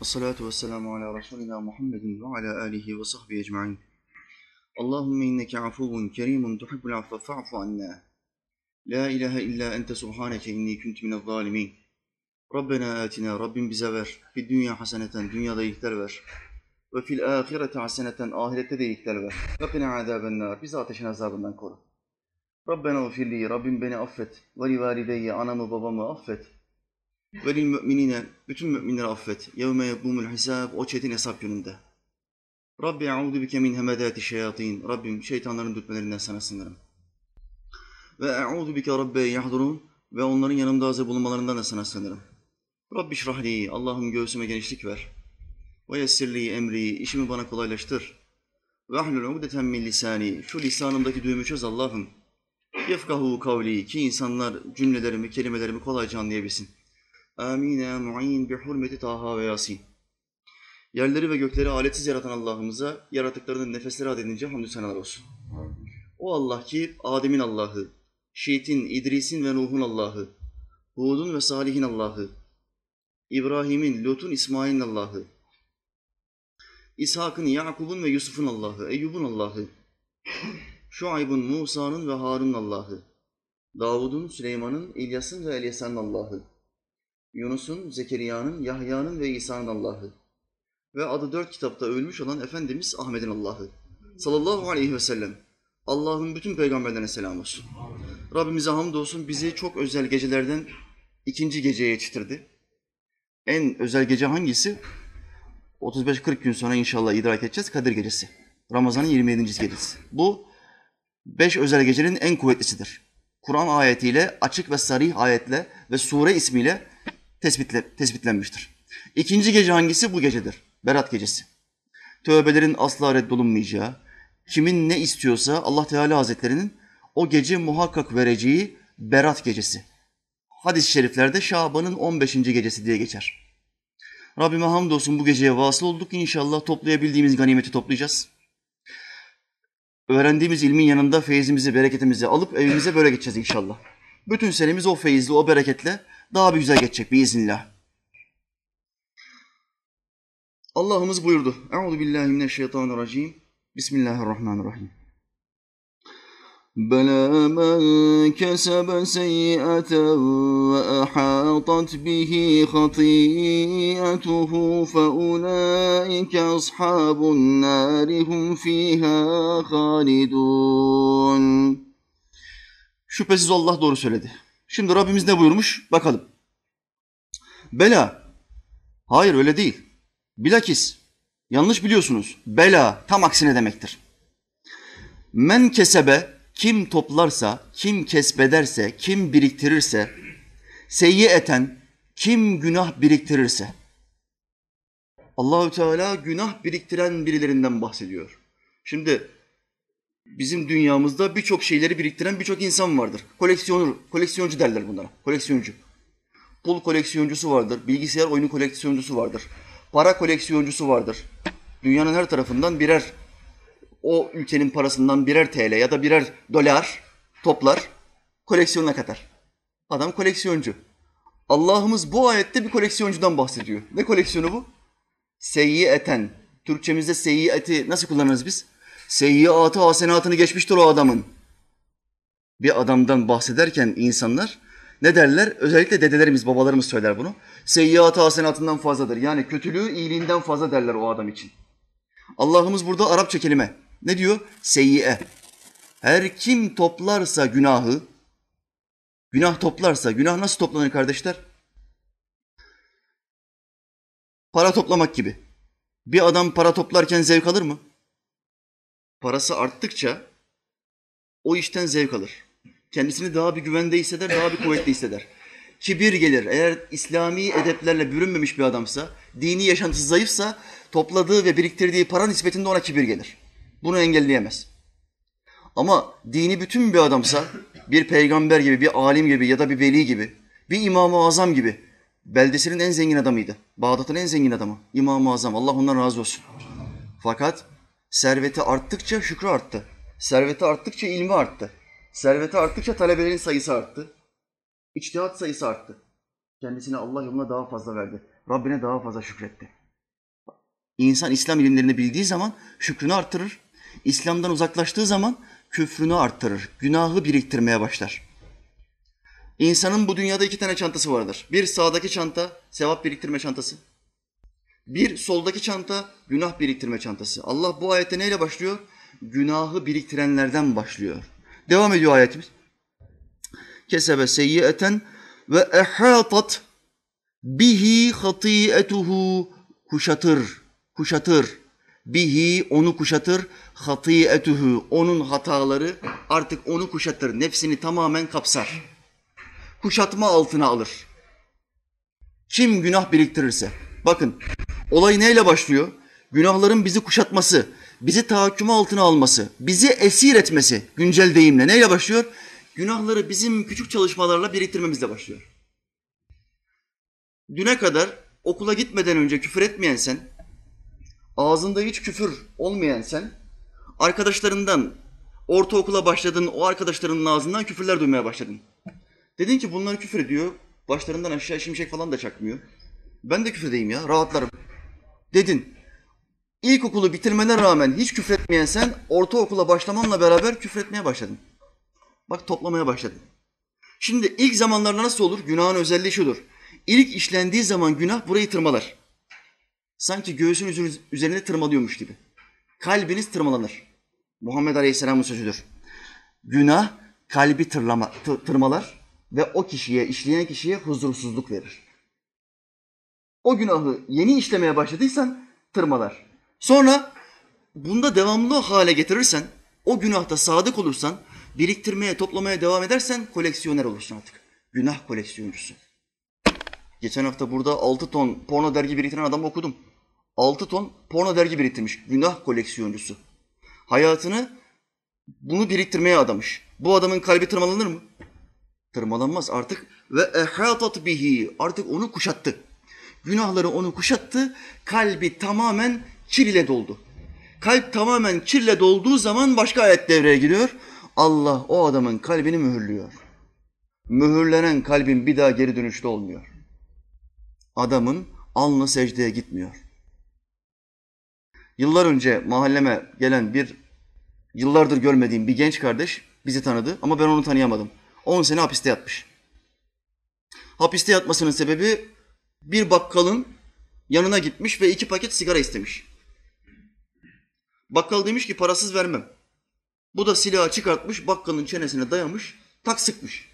Esselatu vesselamu ala Resulina Muhammedin ve ala alihi ve sahbihi ecma'in. Allahümme inneke afuvun kerimun tuhibbul affe fa'fu anna. La ilahe illa ente subhaneke inni kuntu minel zalimin. Rabbena atina, Rabbim bize ver. Fid dünya haseneten, dünyada iyilikler ver. Ve fil ahirete haseneten, ahirette de iyilikler ver. Ve qina azaben nar, bizi ateşin azabından koru. Rabbena ufirli, Rabbim beni affet. Ve li valideyye, anamı babamı affet. Ve lil müminine, bütün müminleri affet. Yevme yekûmul hisab, o çetin hesap gününde. Rabbi e'udu bike min hemedati şeyatin. Rabbim şeytanların dürtmelerinden sana sınırım. Ve e'udu bike rabbe yahdurun. Ve onların yanımda hazır bulunmalarından da sana sığınırım. Rabbi şrahli, Allah'ım göğsüme genişlik ver. Ve yessirli emri, işimi bana kolaylaştır. Ve ahlul ugdeten min lisani, şu lisanımdaki düğümü çöz Allah'ım. Yefkahu kavli, ki insanlar cümlelerimi, kelimelerimi kolayca anlayabilsin. Amin ya mu'in bi hurmeti Taha ve Yasin. Yerleri ve gökleri aletsiz yaratan Allah'ımıza yaratıklarının nefesleri adedince hamdü senalar olsun. O Allah ki Adem'in Allah'ı, Şiit'in, İdris'in ve Nuh'un Allah'ı, Hud'un ve Salih'in Allah'ı, İbrahim'in, Lut'un, İsmail'in Allah'ı, İshak'ın, Yakub'un ve Yusuf'un Allah'ı, Eyyub'un Allah'ı, Şuayb'ın, Musa'nın ve Harun'un Allah'ı, Davud'un, Süleyman'ın, İlyas'ın ve Elyasa'nın Allah'ı, Yunus'un, Zekeriya'nın, Yahya'nın ve İsa'nın Allah'ı ve adı dört kitapta ölmüş olan Efendimiz Ahmet'in Allah'ı sallallahu aleyhi ve sellem. Allah'ın bütün peygamberlerine selam olsun. Rabbimize hamdolsun bizi çok özel gecelerden ikinci geceye yetiştirdi. En özel gece hangisi? 35-40 gün sonra inşallah idrak edeceğiz Kadir Gecesi. Ramazan'ın 27. gecesi. Bu beş özel gecenin en kuvvetlisidir. Kur'an ayetiyle, açık ve sarih ayetle ve sure ismiyle tespitle, tespitlenmiştir. İkinci gece hangisi? Bu gecedir. Berat gecesi. Tövbelerin asla reddolunmayacağı, kimin ne istiyorsa Allah Teala Hazretlerinin o gece muhakkak vereceği Berat gecesi. Hadis-i şeriflerde Şaban'ın 15. gecesi diye geçer. Rabbime hamdolsun bu geceye vasıl olduk. İnşallah toplayabildiğimiz ganimeti toplayacağız. Öğrendiğimiz ilmin yanında feyizimizi, bereketimizi alıp evimize böyle geçeceğiz inşallah. Bütün senemiz o feyizli, o bereketle daha bir güzel geçecek biiznillah. Allah'ımız buyurdu. Euzu billahi mineşşeytanirracim. Bismillahirrahmanirrahim. بلى من كسب سيئة وأحاطت به خطيئته فأولئك أصحاب النار هم فيها خالدون Şüphesiz Allah doğru söyledi. Şimdi Rabbimiz ne buyurmuş? Bakalım. Bela. Hayır öyle değil. Bilakis. Yanlış biliyorsunuz. Bela tam aksine demektir. Men kesebe kim toplarsa, kim kesbederse, kim biriktirirse, seyyi eten, kim günah biriktirirse. Allahü Teala günah biriktiren birilerinden bahsediyor. Şimdi bizim dünyamızda birçok şeyleri biriktiren birçok insan vardır. Koleksiyonur, koleksiyoncu derler bunlara. Koleksiyoncu. Pul koleksiyoncusu vardır, bilgisayar oyunu koleksiyoncusu vardır, para koleksiyoncusu vardır. Dünyanın her tarafından birer o ülkenin parasından birer TL ya da birer dolar toplar, koleksiyonuna katar. Adam koleksiyoncu. Allah'ımız bu ayette bir koleksiyoncudan bahsediyor. Ne koleksiyonu bu? Seyyi eten. Türkçemizde seyyi eti nasıl kullanırız biz? Seyyiatı hasenatını geçmiştir o adamın. Bir adamdan bahsederken insanlar ne derler? Özellikle dedelerimiz, babalarımız söyler bunu. Seyyiatı hasenatından fazladır. Yani kötülüğü iyiliğinden fazla derler o adam için. Allah'ımız burada Arapça kelime. Ne diyor? Seyyiye. Her kim toplarsa günahı, günah toplarsa, günah nasıl toplanır kardeşler? Para toplamak gibi. Bir adam para toplarken zevk alır mı? Parası arttıkça o işten zevk alır. Kendisini daha bir güvende hisseder, daha bir kuvvetli hisseder. Kibir gelir. Eğer İslami edeplerle bürünmemiş bir adamsa, dini yaşantısı zayıfsa, topladığı ve biriktirdiği para nispetinde ona kibir gelir. Bunu engelleyemez. Ama dini bütün bir adamsa, bir peygamber gibi, bir alim gibi ya da bir veli gibi, bir imam-ı azam gibi, beldesinin en zengin adamıydı. Bağdat'ın en zengin adamı, İmam-ı Azam. Allah ondan razı olsun. Fakat serveti arttıkça şükrü arttı. Serveti arttıkça ilmi arttı. Serveti arttıkça talebelerin sayısı arttı. İçtihat sayısı arttı. Kendisine Allah yoluna daha fazla verdi. Rabbine daha fazla şükretti. İnsan İslam ilimlerini bildiği zaman şükrünü arttırır. İslam'dan uzaklaştığı zaman küfrünü arttırır. Günahı biriktirmeye başlar. İnsanın bu dünyada iki tane çantası vardır. Bir sağdaki çanta, sevap biriktirme çantası. Bir soldaki çanta, günah biriktirme çantası. Allah bu ayette neyle başlıyor? Günahı biriktirenlerden başlıyor. Devam ediyor ayetimiz. Kesebe seyyiyeten ve ehatat bihi hatiyetuhu kuşatır, kuşatır. Bihi onu kuşatır, hatiyetuhu onun hataları artık onu kuşatır. Nefsini tamamen kapsar. Kuşatma altına alır. Kim günah biriktirirse. Bakın olay neyle başlıyor? Günahların bizi kuşatması, bizi tahakkümü altına alması, bizi esir etmesi güncel deyimle neyle başlıyor? Günahları bizim küçük çalışmalarla biriktirmemizle başlıyor. Düne kadar okula gitmeden önce küfür etmeyen sen, ağzında hiç küfür olmayan sen, arkadaşlarından ortaokula başladın, o arkadaşlarının ağzından küfürler duymaya başladın. Dedin ki bunlar küfür ediyor, başlarından aşağı şimşek falan da çakmıyor. Ben de küfür edeyim ya, rahatlarım. Dedin. İlkokulu bitirmene rağmen hiç küfretmeyen sen, ortaokula başlamanla beraber küfretmeye başladın. Bak toplamaya başladın. Şimdi ilk zamanlarda nasıl olur? Günahın özelliği şudur. İlk işlendiği zaman günah burayı tırmalar. Sanki göğsün üzerine tırmalıyormuş gibi. Kalbiniz tırmalanır. Muhammed Aleyhisselam'ın sözüdür. Günah kalbi tırlama, tırmalar ve o kişiye, işleyen kişiye huzursuzluk verir. O günahı yeni işlemeye başladıysan tırmalar. Sonra bunda devamlı hale getirirsen, o günahta sadık olursan, biriktirmeye, toplamaya devam edersen koleksiyoner olursun artık. Günah koleksiyoncusu. Geçen hafta burada 6 ton porno dergi biriktiren adam okudum. 6 ton porno dergi biriktirmiş. Günah koleksiyoncusu. Hayatını bunu biriktirmeye adamış. Bu adamın kalbi tırmalanır mı? Tırmalanmaz artık. Ve ehatat bihi. Artık onu kuşattı. Günahları onu kuşattı. Kalbi tamamen kir ile doldu. Kalp tamamen kirle dolduğu zaman başka ayet devreye giriyor. Allah o adamın kalbini mühürlüyor. Mühürlenen kalbin bir daha geri dönüşte olmuyor. Adamın alnı secdeye gitmiyor. Yıllar önce mahalleme gelen bir yıllardır görmediğim bir genç kardeş bizi tanıdı ama ben onu tanıyamadım. 10 sene hapiste yatmış. Hapiste yatmasının sebebi bir bakkalın yanına gitmiş ve iki paket sigara istemiş. Bakkal demiş ki parasız vermem. Bu da silahı çıkartmış, bakkalın çenesine dayamış, tak sıkmış.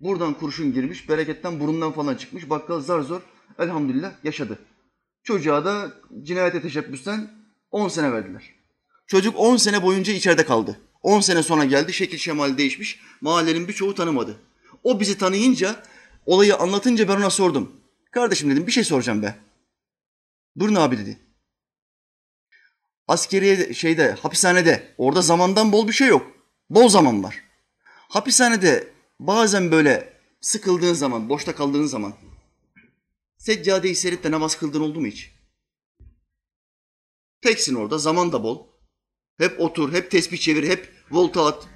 Buradan kurşun girmiş, bereketten burundan falan çıkmış. Bakkal zar zor elhamdülillah yaşadı. Çocuğa da cinayete teşebbüsten 10 sene verdiler. Çocuk 10 sene boyunca içeride kaldı. 10 sene sonra geldi, şekil şemali değişmiş. Mahallenin birçoğu tanımadı. O bizi tanıyınca, olayı anlatınca ben ona sordum. Kardeşim dedim bir şey soracağım be. Buyurun abi dedi. Askeriye şeyde, hapishanede, orada zamandan bol bir şey yok. Bol zaman var. Hapishanede bazen böyle sıkıldığın zaman, boşta kaldığın zaman seccadeyi serip de namaz kıldığın oldu mu hiç? Teksin orada, zaman da bol. Hep otur, hep tesbih çevir, hep volta at.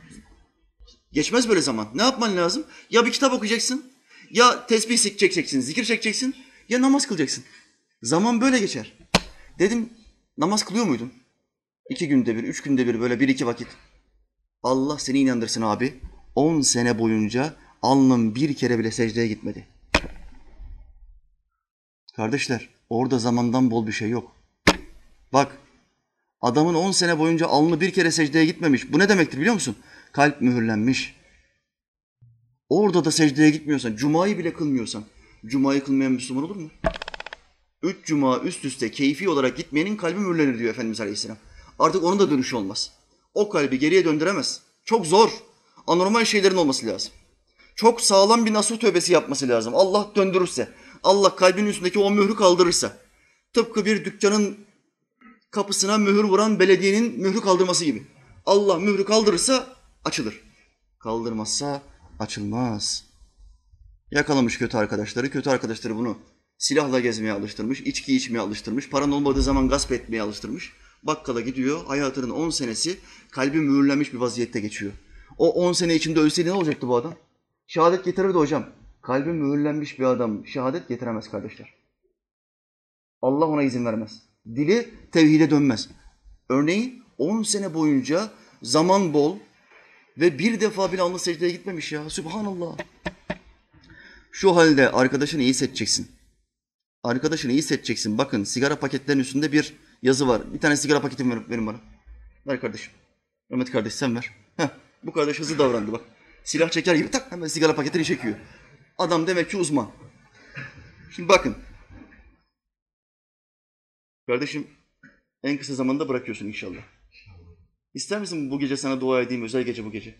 Geçmez böyle zaman. Ne yapman lazım? Ya bir kitap okuyacaksın, ya tesbih çekeceksin, zikir çekeceksin, ya namaz kılacaksın. Zaman böyle geçer. Dedim, namaz kılıyor muydun? İki günde bir, üç günde bir böyle bir iki vakit. Allah seni inandırsın abi. On sene boyunca alnım bir kere bile secdeye gitmedi. Kardeşler, orada zamandan bol bir şey yok. Bak, adamın on sene boyunca alnı bir kere secdeye gitmemiş. Bu ne demektir biliyor musun? Kalp mühürlenmiş. Orada da secdeye gitmiyorsan, cumayı bile kılmıyorsan, cumayı kılmayan Müslüman olur mu? Üç cuma üst üste keyfi olarak gitmeyenin kalbi mühürlenir diyor Efendimiz Aleyhisselam. Artık onun da dönüşü olmaz. O kalbi geriye döndüremez. Çok zor. Anormal şeylerin olması lazım. Çok sağlam bir nasuh tövbesi yapması lazım. Allah döndürürse, Allah kalbin üstündeki o mührü kaldırırsa. Tıpkı bir dükkanın kapısına mühür vuran belediyenin mührü kaldırması gibi. Allah mührü kaldırırsa açılır. Kaldırmazsa açılmaz. Yakalamış kötü arkadaşları. Kötü arkadaşları bunu silahla gezmeye alıştırmış, içki içmeye alıştırmış, paran olmadığı zaman gasp etmeye alıştırmış. Bakkala gidiyor, hayatının 10 senesi kalbi mühürlenmiş bir vaziyette geçiyor. O 10 sene içinde ölseydi ne olacaktı bu adam? Şehadet getirirdi hocam. Kalbi mühürlenmiş bir adam şehadet getiremez kardeşler. Allah ona izin vermez. Dili tevhide dönmez. Örneğin 10 sene boyunca zaman bol ve bir defa bile alnı secdeye gitmemiş ya. Subhanallah. Şu halde arkadaşını iyi seçeceksin. Arkadaşını iyi seçeceksin. Bakın sigara paketlerinin üstünde bir yazı var. Bir tane sigara paketi ver, verin bana. Ver kardeşim. Mehmet kardeş sen ver. Heh, bu kardeş hızlı davrandı bak. Silah çeker gibi tak hemen sigara paketini çekiyor. Adam demek ki uzman. Şimdi bakın. Kardeşim en kısa zamanda bırakıyorsun inşallah. İster misin bu gece sana dua edeyim özel gece bu gece?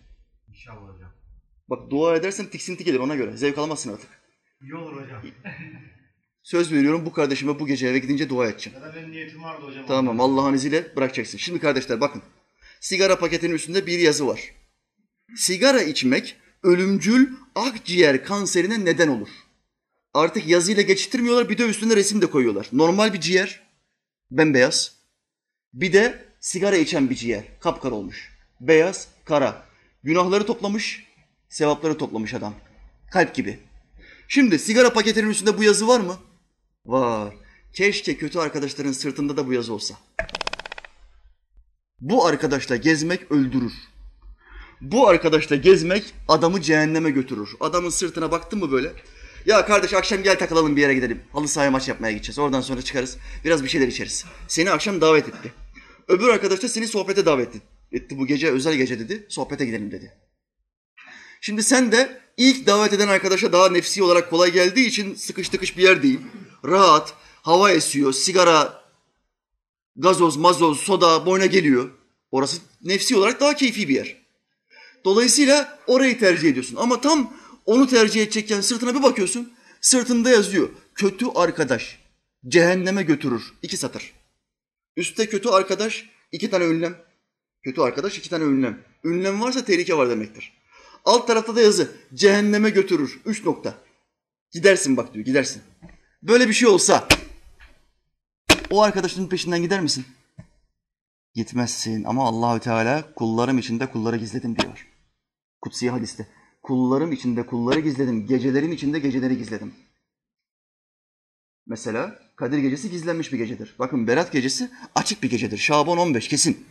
İnşallah hocam. Bak dua edersen tiksinti gelir ona göre. Zevk alamazsın artık. İyi olur hocam. Söz veriyorum bu kardeşime bu gece eve gidince dua edeceğim. Zaten benim niyetim vardı hocam. Tamam Allah'ın izniyle bırakacaksın. Şimdi kardeşler bakın. Sigara paketinin üstünde bir yazı var. Sigara içmek ölümcül akciğer kanserine neden olur. Artık yazıyla geçiştirmiyorlar bir de üstüne resim de koyuyorlar. Normal bir ciğer, bembeyaz. Bir de sigara içen bir ciğer, kapkara olmuş. Beyaz, kara. Günahları toplamış, sevapları toplamış adam. Kalp gibi. Şimdi sigara paketinin üstünde bu yazı var mı? Var. Keşke kötü arkadaşların sırtında da bu yazı olsa. Bu arkadaşla gezmek öldürür. Bu arkadaşla gezmek adamı cehenneme götürür. Adamın sırtına baktın mı böyle? Ya kardeş akşam gel takılalım bir yere gidelim. Halı sahaya maç yapmaya gideceğiz. Oradan sonra çıkarız. Biraz bir şeyler içeriz. Seni akşam davet etti. Öbür arkadaş da seni sohbete davet etti. Bu gece özel gece dedi. Sohbete gidelim dedi. Şimdi sen de ilk davet eden arkadaşa daha nefsi olarak kolay geldiği için sıkış tıkış bir yer değil. Rahat, hava esiyor, sigara, gazoz, mazoz, soda boyuna geliyor. Orası nefsi olarak daha keyfi bir yer. Dolayısıyla orayı tercih ediyorsun. Ama tam onu tercih edecekken sırtına bir bakıyorsun. Sırtında yazıyor. Kötü arkadaş cehenneme götürür. İki satır. Üstte kötü arkadaş, iki tane ünlem. Kötü arkadaş, iki tane ünlem. Ünlem varsa tehlike var demektir. Alt tarafta da yazı. Cehenneme götürür. Üç nokta. Gidersin bak diyor, gidersin. Böyle bir şey olsa o arkadaşının peşinden gider misin? Gitmezsin ama Allahü Teala kullarım içinde kulları gizledim diyor. Kutsi hadiste. Kullarım içinde kulları gizledim, gecelerin içinde geceleri gizledim. Mesela Kadir gecesi gizlenmiş bir gecedir. Bakın Berat gecesi açık bir gecedir. Şaban 15 kesin.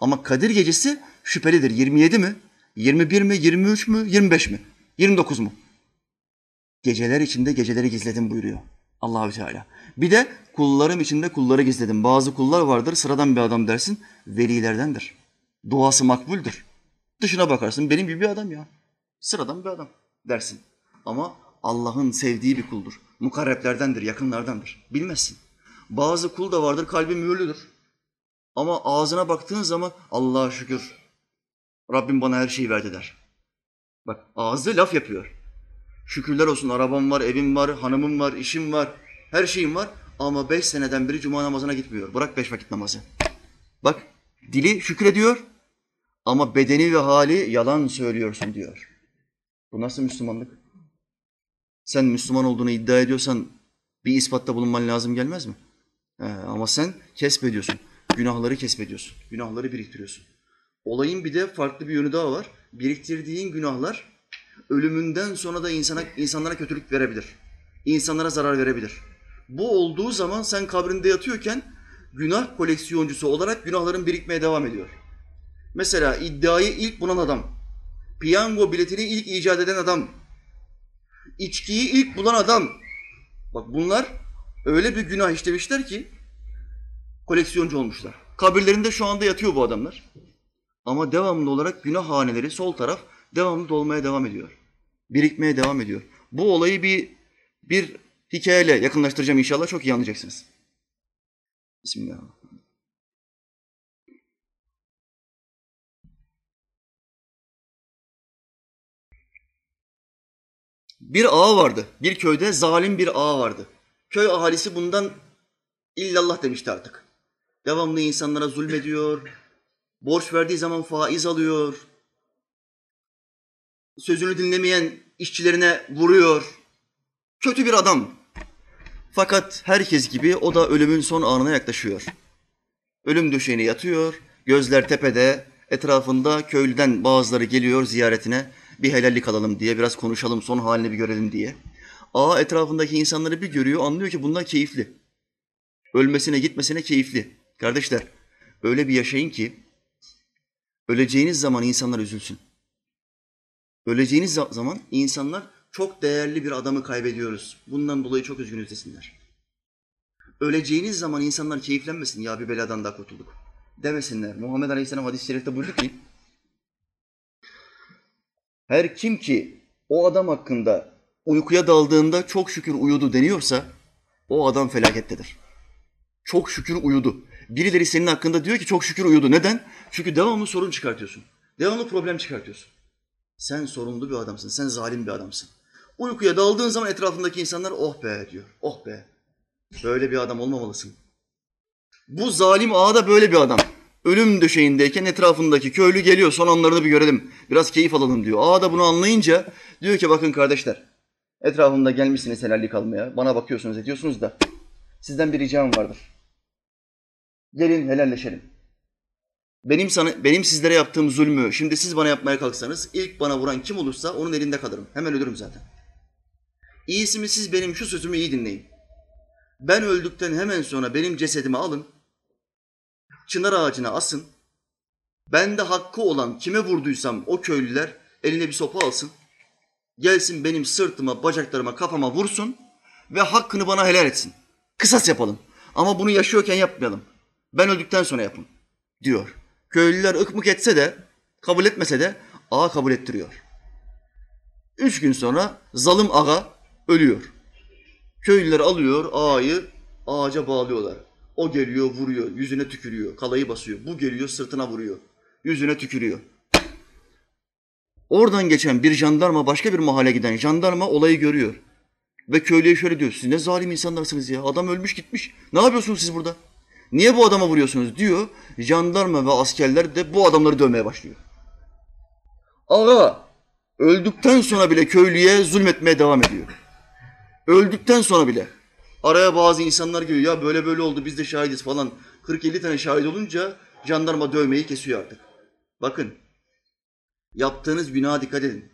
Ama Kadir gecesi şüphelidir. 27 mi? 21 mi? 23 mü? 25 mi? 29 mu? Geceler içinde geceleri gizledim buyuruyor Allahü Teala. Bir de kullarım içinde kulları gizledim. Bazı kullar vardır sıradan bir adam dersin. Velilerdendir. Duası makbuldür. Dışına bakarsın benim gibi bir adam ya. Sıradan bir adam dersin. Ama Allah'ın sevdiği bir kuldur. Mukarreplerdendir, yakınlardandır. Bilmezsin. Bazı kul da vardır kalbi mühürlüdür. Ama ağzına baktığın zaman Allah'a şükür Rabbim bana her şeyi verdi der. Bak ağzı laf yapıyor. Şükürler olsun arabam var, evim var, hanımım var, işim var, her şeyim var. Ama beş seneden beri cuma namazına gitmiyor. Bırak beş vakit namazı. Bak dili şükrediyor ama bedeni ve hali yalan söylüyorsun diyor. Bu nasıl Müslümanlık? Sen Müslüman olduğunu iddia ediyorsan bir ispatta bulunman lazım gelmez mi? Ee, ama sen kesbediyorsun. Günahları kesbediyorsun. Günahları biriktiriyorsun. Olayın bir de farklı bir yönü daha var. Biriktirdiğin günahlar ölümünden sonra da insana, insanlara kötülük verebilir. İnsanlara zarar verebilir. Bu olduğu zaman sen kabrinde yatıyorken günah koleksiyoncusu olarak günahların birikmeye devam ediyor. Mesela iddiayı ilk bulan adam, piyango biletini ilk icat eden adam, içkiyi ilk bulan adam. Bak bunlar öyle bir günah işlemişler ki koleksiyoncu olmuşlar. Kabirlerinde şu anda yatıyor bu adamlar. Ama devamlı olarak günah haneleri sol taraf devamlı dolmaya devam ediyor. Birikmeye devam ediyor. Bu olayı bir bir hikayeyle yakınlaştıracağım inşallah çok iyi anlayacaksınız. Bismillahirrahmanirrahim. Bir ağa vardı. Bir köyde zalim bir ağa vardı. Köy ahalisi bundan illallah demişti artık. Devamlı insanlara zulmediyor. Borç verdiği zaman faiz alıyor. Sözünü dinlemeyen işçilerine vuruyor. Kötü bir adam. Fakat herkes gibi o da ölümün son anına yaklaşıyor. Ölüm döşeğine yatıyor. Gözler tepede. Etrafında köylüden bazıları geliyor ziyaretine. Bir helallik alalım diye, biraz konuşalım, son halini bir görelim diye. Ağa etrafındaki insanları bir görüyor, anlıyor ki bunlar keyifli. Ölmesine gitmesine keyifli. Kardeşler öyle bir yaşayın ki öleceğiniz zaman insanlar üzülsün. Öleceğiniz za- zaman insanlar çok değerli bir adamı kaybediyoruz. Bundan dolayı çok üzgünüz desinler. Öleceğiniz zaman insanlar keyiflenmesin. Ya bir beladan daha kurtulduk. Demesinler. Muhammed Aleyhisselam hadis-i şerifte buyurdu ki her kim ki o adam hakkında uykuya daldığında çok şükür uyudu deniyorsa o adam felakettedir. Çok şükür uyudu. Birileri senin hakkında diyor ki çok şükür uyudu. Neden? Çünkü devamlı sorun çıkartıyorsun. Devamlı problem çıkartıyorsun. Sen sorumlu bir adamsın. Sen zalim bir adamsın. Uykuya daldığın zaman etrafındaki insanlar oh be diyor. Oh be. Böyle bir adam olmamalısın. Bu zalim ağa da böyle bir adam. Ölüm döşeğindeyken etrafındaki köylü geliyor. Son anlarını bir görelim. Biraz keyif alalım diyor. Ağa da bunu anlayınca diyor ki bakın kardeşler. Etrafımda gelmişsiniz helallik almaya. Bana bakıyorsunuz ediyorsunuz da. Sizden bir ricam vardır. Gelin helalleşelim. Benim sana benim sizlere yaptığım zulmü şimdi siz bana yapmaya kalksanız ilk bana vuran kim olursa onun elinde kalırım. Hemen ölürüm zaten. İyisi mi siz benim şu sözümü iyi dinleyin. Ben öldükten hemen sonra benim cesedimi alın. Çınar ağacına asın. Ben de hakkı olan kime vurduysam o köylüler eline bir sopa alsın. Gelsin benim sırtıma, bacaklarıma, kafama vursun ve hakkını bana helal etsin. Kısas yapalım. Ama bunu yaşıyorken yapmayalım. Ben öldükten sonra yapın diyor. Köylüler ıkmık etse de, kabul etmese de ağa kabul ettiriyor. Üç gün sonra zalim ağa ölüyor. Köylüler alıyor ağayı ağaca bağlıyorlar. O geliyor vuruyor, yüzüne tükürüyor, kalayı basıyor. Bu geliyor sırtına vuruyor, yüzüne tükürüyor. Oradan geçen bir jandarma başka bir mahalle giden jandarma olayı görüyor. Ve köylüye şöyle diyor, siz ne zalim insanlarsınız ya, adam ölmüş gitmiş. Ne yapıyorsunuz siz burada? Niye bu adama vuruyorsunuz diyor. Jandarma ve askerler de bu adamları dövmeye başlıyor. Ağa öldükten sonra bile köylüye zulmetmeye devam ediyor. Öldükten sonra bile. Araya bazı insanlar geliyor ya böyle böyle oldu biz de şahidiz falan. 40-50 tane şahit olunca jandarma dövmeyi kesiyor artık. Bakın yaptığınız günaha dikkat edin.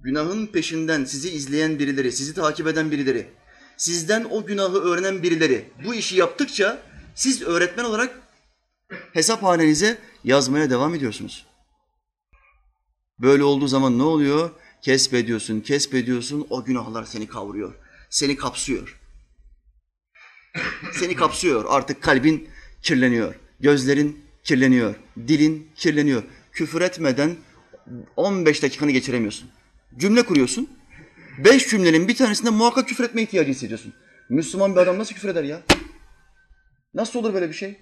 Günahın peşinden sizi izleyen birileri, sizi takip eden birileri, sizden o günahı öğrenen birileri bu işi yaptıkça siz öğretmen olarak hesaphanenize yazmaya devam ediyorsunuz. Böyle olduğu zaman ne oluyor? Kesbediyorsun, kesbediyorsun, o günahlar seni kavuruyor, seni kapsıyor. Seni kapsıyor, artık kalbin kirleniyor, gözlerin kirleniyor, dilin kirleniyor. Küfür etmeden 15 dakikanı geçiremiyorsun. Cümle kuruyorsun, beş cümlenin bir tanesinde muhakkak küfür etme ihtiyacı hissediyorsun. Müslüman bir adam nasıl küfür eder ya? Nasıl olur böyle bir şey?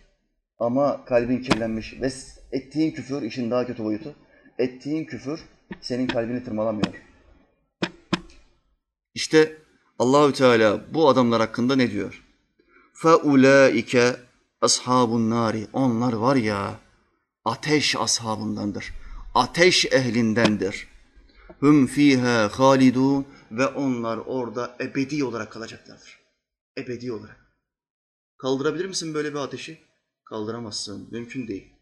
Ama kalbin kirlenmiş ve ettiğin küfür işin daha kötü boyutu. Ettiğin küfür senin kalbini tırmalamıyor. İşte Allahü Teala bu adamlar hakkında ne diyor? Feulaike ashabun nari. Onlar var ya ateş ashabındandır. Ateş ehlindendir. Hum fiha halidun ve onlar orada ebedi olarak kalacaklardır. Ebedi olarak. Kaldırabilir misin böyle bir ateşi? Kaldıramazsın. Mümkün değil.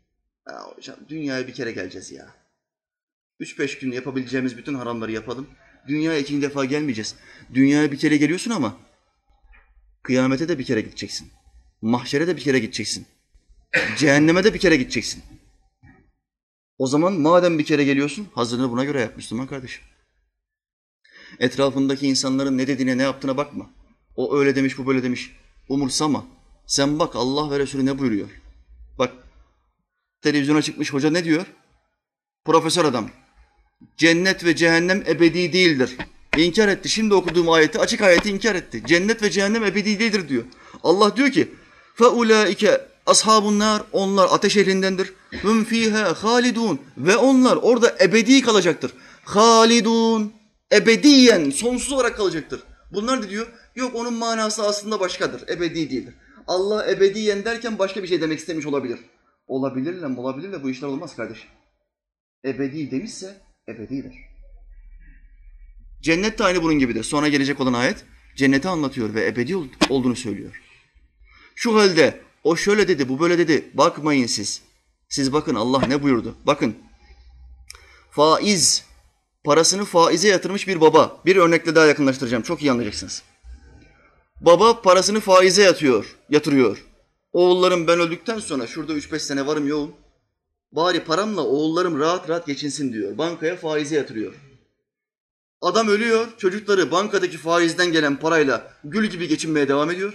Ya hocam dünyaya bir kere geleceğiz ya. Üç beş gün yapabileceğimiz bütün haramları yapalım. Dünyaya ikinci defa gelmeyeceğiz. Dünyaya bir kere geliyorsun ama kıyamete de bir kere gideceksin. Mahşere de bir kere gideceksin. Cehenneme de bir kere gideceksin. O zaman madem bir kere geliyorsun hazırlığını buna göre yap Müslüman kardeşim. Etrafındaki insanların ne dediğine ne yaptığına bakma. O öyle demiş bu böyle demiş. Umursama. Sen bak Allah ve Resulü ne buyuruyor. Bak televizyona çıkmış hoca ne diyor? Profesör adam. Cennet ve cehennem ebedi değildir. İnkar etti. Şimdi okuduğum ayeti açık ayeti inkar etti. Cennet ve cehennem ebedi değildir diyor. Allah diyor ki فَاُولَٰئِكَ ashabun nar onlar ateş ehlindendir. Hum fiha halidun ve onlar orada ebedi kalacaktır. Halidun ebediyen sonsuz olarak kalacaktır. Bunlar da diyor yok onun manası aslında başkadır. Ebedi değildir. Allah ebediyen derken başka bir şey demek istemiş olabilir. Olabilirle olabilirle bu işler olmaz kardeşim. Ebedi demişse ebedidir. Cennet de aynı bunun gibidir. Sonra gelecek olan ayet cenneti anlatıyor ve ebedi olduğunu söylüyor. Şu halde o şöyle dedi, bu böyle dedi. Bakmayın siz. Siz bakın Allah ne buyurdu? Bakın. Faiz, parasını faize yatırmış bir baba. Bir örnekle daha yakınlaştıracağım. Çok iyi anlayacaksınız. Baba parasını faize yatıyor, yatırıyor. Oğullarım ben öldükten sonra şurada 3-5 sene varım yoğun. Bari paramla oğullarım rahat rahat geçinsin diyor. Bankaya faize yatırıyor. Adam ölüyor, çocukları bankadaki faizden gelen parayla gül gibi geçinmeye devam ediyor.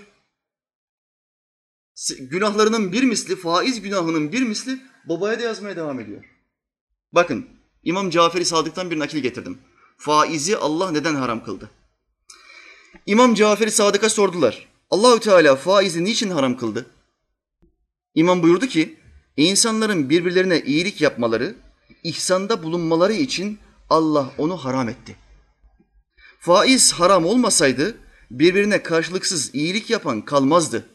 Günahlarının bir misli, faiz günahının bir misli babaya da yazmaya devam ediyor. Bakın, İmam Caferi Sadık'tan bir nakil getirdim. Faizi Allah neden haram kıldı? İmam Caferi Sadık'a sordular. Allahü Teala faizi niçin haram kıldı? İmam buyurdu ki, insanların birbirlerine iyilik yapmaları, ihsanda bulunmaları için Allah onu haram etti. Faiz haram olmasaydı birbirine karşılıksız iyilik yapan kalmazdı.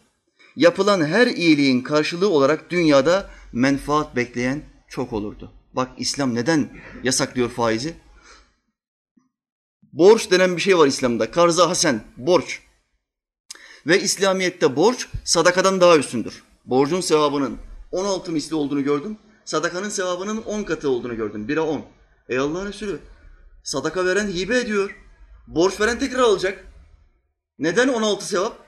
Yapılan her iyiliğin karşılığı olarak dünyada menfaat bekleyen çok olurdu. Bak İslam neden yasaklıyor faizi? Borç denen bir şey var İslam'da. Karza hasen, borç. Ve İslamiyet'te borç sadakadan daha üstündür. Borcun sevabının 16 misli olduğunu gördüm. Sadakanın sevabının 10 katı olduğunu gördüm. 1'e 10. Ey Allah'ın Resulü. Sadaka veren hibe ediyor. Borç veren tekrar alacak. Neden 16 sevap?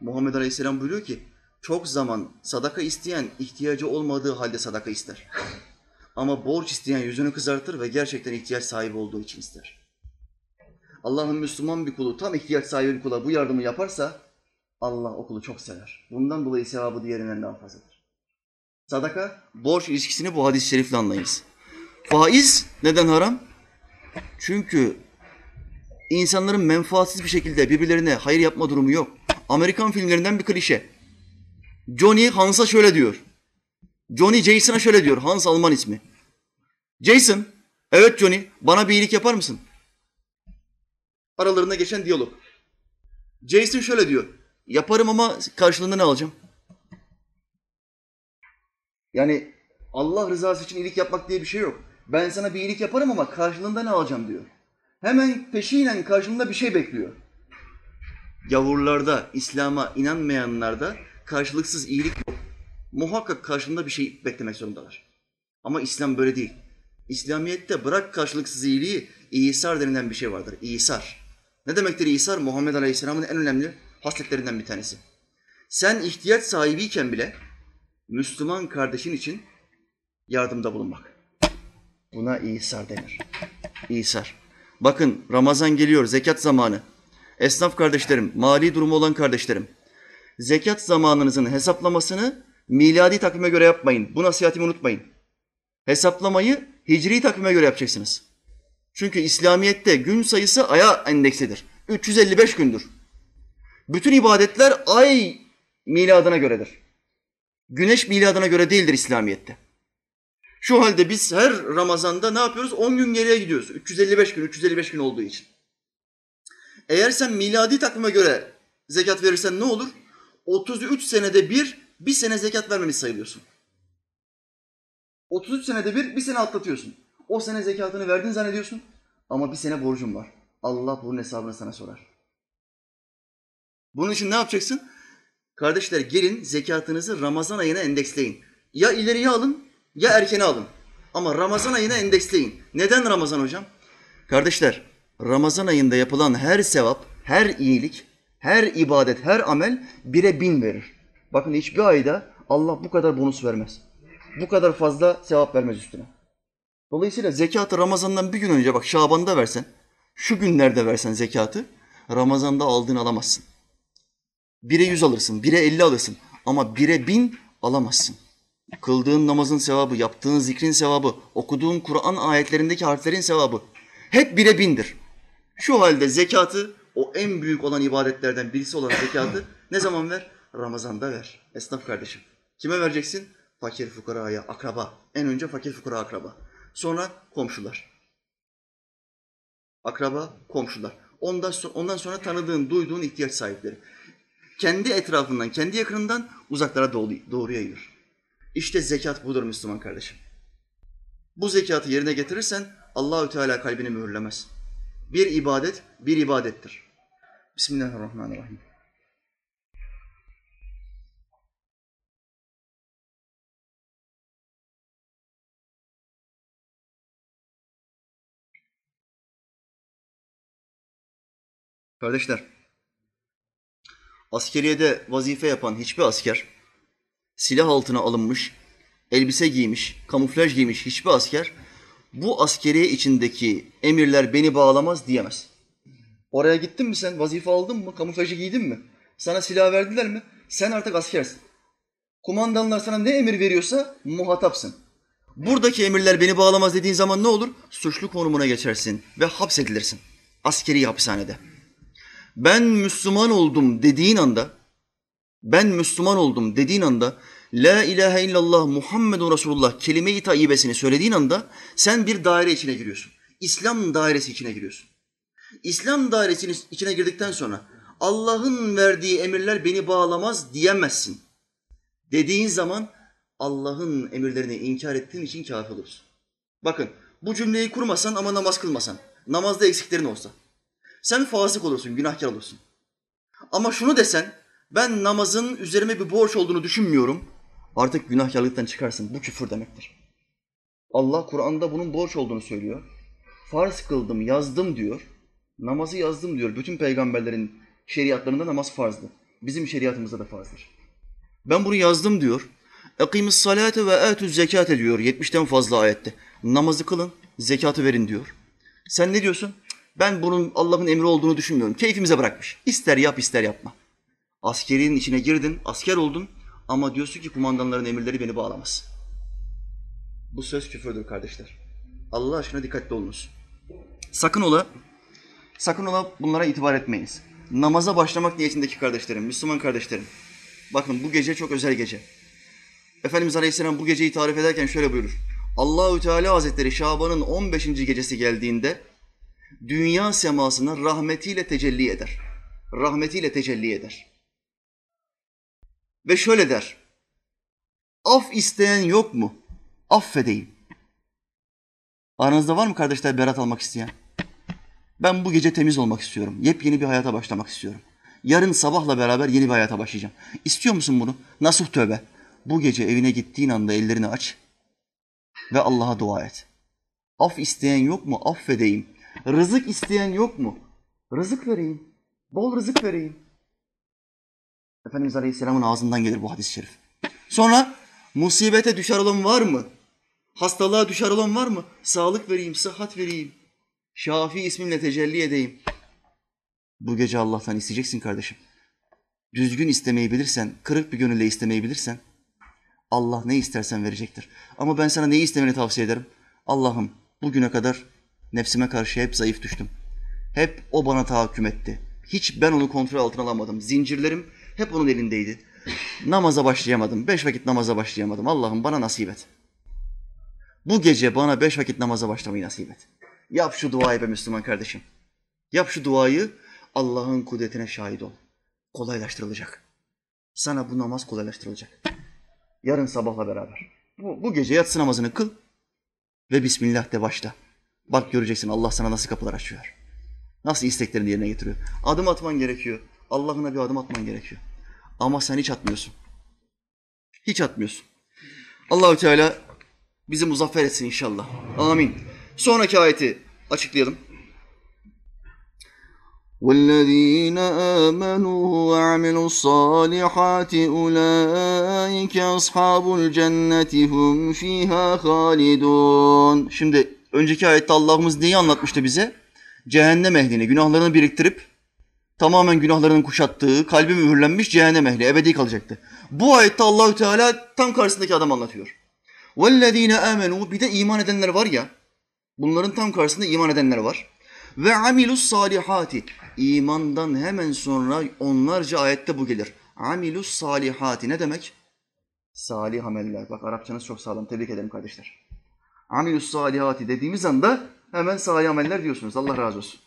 Muhammed Aleyhisselam buyuruyor ki çok zaman sadaka isteyen ihtiyacı olmadığı halde sadaka ister. Ama borç isteyen yüzünü kızartır ve gerçekten ihtiyaç sahibi olduğu için ister. Allah'ın Müslüman bir kulu tam ihtiyaç sahibi bir kula bu yardımı yaparsa Allah o kulu çok sever. Bundan dolayı sevabı diğerinden daha fazladır. Sadaka, borç ilişkisini bu hadis-i şerifle anlayınız. Faiz neden haram? Çünkü insanların menfaatsiz bir şekilde birbirlerine hayır yapma durumu yok. Amerikan filmlerinden bir klişe. Johnny Hans'a şöyle diyor. Johnny Jason'a şöyle diyor. Hans Alman ismi. Jason, evet Johnny bana bir iyilik yapar mısın? Aralarında geçen diyalog. Jason şöyle diyor. Yaparım ama karşılığında ne alacağım? Yani Allah rızası için iyilik yapmak diye bir şey yok. Ben sana bir iyilik yaparım ama karşılığında ne alacağım diyor. Hemen peşinen karşılığında bir şey bekliyor. Gavurlarda, İslam'a inanmayanlarda karşılıksız iyilik yok. Muhakkak karşılığında bir şey beklemek zorundalar. Ama İslam böyle değil. İslamiyet'te bırak karşılıksız iyiliği, İsar denilen bir şey vardır. İsar. Ne demektir İsar? Muhammed Aleyhisselam'ın en önemli hasletlerinden bir tanesi. Sen ihtiyaç sahibiyken bile Müslüman kardeşin için yardımda bulunmak. Buna İsar denir. İsar. Bakın Ramazan geliyor, zekat zamanı. Esnaf kardeşlerim, mali durumu olan kardeşlerim. Zekat zamanınızın hesaplamasını miladi takvime göre yapmayın. Bu nasihatimi unutmayın. Hesaplamayı hicri takvime göre yapacaksınız. Çünkü İslamiyet'te gün sayısı aya endeksidir. 355 gündür. Bütün ibadetler ay miladına göredir. Güneş miladına göre değildir İslamiyet'te. Şu halde biz her Ramazan'da ne yapıyoruz? 10 gün geriye gidiyoruz. 355 gün, 355 gün olduğu için. Eğer sen miladi takvime göre zekat verirsen ne olur? 33 senede bir, bir sene zekat vermemiş sayılıyorsun. 33 senede bir, bir sene atlatıyorsun. O sene zekatını verdin zannediyorsun ama bir sene borcun var. Allah bunun hesabını sana sorar. Bunun için ne yapacaksın? Kardeşler gelin zekatınızı Ramazan ayına endeksleyin. Ya ileriye alın ya erkene alın. Ama Ramazan ayına endeksleyin. Neden Ramazan hocam? Kardeşler Ramazan ayında yapılan her sevap, her iyilik, her ibadet, her amel bire bin verir. Bakın hiçbir ayda Allah bu kadar bonus vermez. Bu kadar fazla sevap vermez üstüne. Dolayısıyla zekatı Ramazan'dan bir gün önce bak Şaban'da versen, şu günlerde versen zekatı Ramazan'da aldığını alamazsın. Bire yüz alırsın, bire elli alırsın ama bire bin alamazsın. Kıldığın namazın sevabı, yaptığın zikrin sevabı, okuduğun Kur'an ayetlerindeki harflerin sevabı hep bire bindir. Şu halde zekatı, o en büyük olan ibadetlerden birisi olan zekatı ne zaman ver? Ramazan'da ver. Esnaf kardeşim. Kime vereceksin? Fakir fukaraya, akraba. En önce fakir fukara akraba. Sonra komşular. Akraba, komşular. Ondan, ondan sonra tanıdığın, duyduğun ihtiyaç sahipleri. Kendi etrafından, kendi yakınından uzaklara doğru, doğru yayılır. İşte zekat budur Müslüman kardeşim. Bu zekatı yerine getirirsen Allahü Teala kalbini mühürlemez. Bir ibadet bir ibadettir. Bismillahirrahmanirrahim. Kardeşler, askeriyede vazife yapan hiçbir asker, silah altına alınmış, elbise giymiş, kamuflaj giymiş hiçbir asker, bu askeriye içindeki emirler beni bağlamaz diyemez. Oraya gittin mi sen, vazife aldın mı, kamuflajı giydin mi? Sana silah verdiler mi? Sen artık askersin. Kumandanlar sana ne emir veriyorsa muhatapsın. Buradaki emirler beni bağlamaz dediğin zaman ne olur? Suçlu konumuna geçersin ve hapsedilirsin. Askeri hapishanede. Ben Müslüman oldum dediğin anda, ben Müslüman oldum dediğin anda, La ilahe illallah Muhammedun Resulullah kelime-i tayyibesini söylediğin anda sen bir daire içine giriyorsun. İslam dairesi içine giriyorsun. İslam dairesinin içine girdikten sonra Allah'ın verdiği emirler beni bağlamaz diyemezsin. Dediğin zaman Allah'ın emirlerini inkar ettiğin için kafir olursun. Bakın bu cümleyi kurmasan ama namaz kılmasan, namazda eksiklerin olsa. Sen fasık olursun, günahkar olursun. Ama şunu desen, ben namazın üzerime bir borç olduğunu düşünmüyorum. Artık günahkarlıktan çıkarsın. Bu küfür demektir. Allah Kur'an'da bunun borç olduğunu söylüyor. Farz kıldım, yazdım diyor. Namazı yazdım diyor. Bütün peygamberlerin şeriatlarında namaz farzdı. Bizim şeriatımızda da farzdır. Ben bunu yazdım diyor. Ekimis salate ve etüz zekat diyor 70'ten fazla ayette. Namazı kılın, zekatı verin diyor. Sen ne diyorsun? Ben bunun Allah'ın emri olduğunu düşünmüyorum. Keyfimize bırakmış. İster yap ister yapma. Askerinin içine girdin, asker oldun ama diyorsun ki kumandanların emirleri beni bağlamaz. Bu söz küfürdür kardeşler. Allah aşkına dikkatli olunuz. Sakın ola, sakın ola bunlara itibar etmeyiniz. Namaza başlamak niyetindeki kardeşlerim, Müslüman kardeşlerim. Bakın bu gece çok özel gece. Efendimiz Aleyhisselam bu geceyi tarif ederken şöyle buyurur. Allahü Teala Hazretleri Şaban'ın 15. gecesi geldiğinde dünya semasına rahmetiyle tecelli eder. Rahmetiyle tecelli eder. Ve şöyle der. Af isteyen yok mu? Affedeyim. Aranızda var mı kardeşler berat almak isteyen? Ben bu gece temiz olmak istiyorum. Yepyeni bir hayata başlamak istiyorum. Yarın sabahla beraber yeni bir hayata başlayacağım. İstiyor musun bunu? Nasuh tövbe. Bu gece evine gittiğin anda ellerini aç ve Allah'a dua et. Af isteyen yok mu? Affedeyim. Rızık isteyen yok mu? Rızık vereyim. Bol rızık vereyim. Efendimiz Aleyhisselam'ın ağzından gelir bu hadis-i şerif. Sonra musibete düşer olan var mı? Hastalığa düşer olan var mı? Sağlık vereyim, sıhhat vereyim. Şafi isminle tecelli edeyim. Bu gece Allah'tan isteyeceksin kardeşim. Düzgün istemeyi bilirsen, kırık bir gönülle istemeyi bilirsen Allah ne istersen verecektir. Ama ben sana neyi istemeni tavsiye ederim? Allah'ım bugüne kadar nefsime karşı hep zayıf düştüm. Hep o bana tahakküm etti. Hiç ben onu kontrol altına alamadım. Zincirlerim hep onun elindeydi. Namaza başlayamadım. Beş vakit namaza başlayamadım. Allah'ım bana nasip et. Bu gece bana beş vakit namaza başlamayı nasip et. Yap şu duayı be Müslüman kardeşim. Yap şu duayı Allah'ın kudretine şahit ol. Kolaylaştırılacak. Sana bu namaz kolaylaştırılacak. Yarın sabahla beraber. Bu, bu gece yatsı namazını kıl ve Bismillah de başla. Bak göreceksin Allah sana nasıl kapılar açıyor. Nasıl isteklerini yerine getiriyor. Adım atman gerekiyor. Allah'ına bir adım atman gerekiyor. Ama sen hiç atmıyorsun. Hiç atmıyorsun. Allahü Teala bizi muzaffer etsin inşallah. Amin. Sonraki ayeti açıklayalım. والذين آمنوا وعملوا الصالحات أولئك أصحاب الجنة هم فيها خالدون Şimdi önceki ayette Allah'ımız neyi anlatmıştı bize? Cehennem ehlini, günahlarını biriktirip tamamen günahlarının kuşattığı, kalbi mühürlenmiş cehennem ehli, ebedi kalacaktı. Bu ayette Allahü Teala tam karşısındaki adam anlatıyor. وَالَّذ۪ينَ آمَنُوا Bir de iman edenler var ya, bunların tam karşısında iman edenler var. Ve amilus salihati. İmandan hemen sonra onlarca ayette bu gelir. Amilus salihati ne demek? Salih ameller. Bak Arapçanız çok sağlam. Tebrik ederim kardeşler. Amilus salihati dediğimiz anda hemen salih ameller diyorsunuz. Allah razı olsun.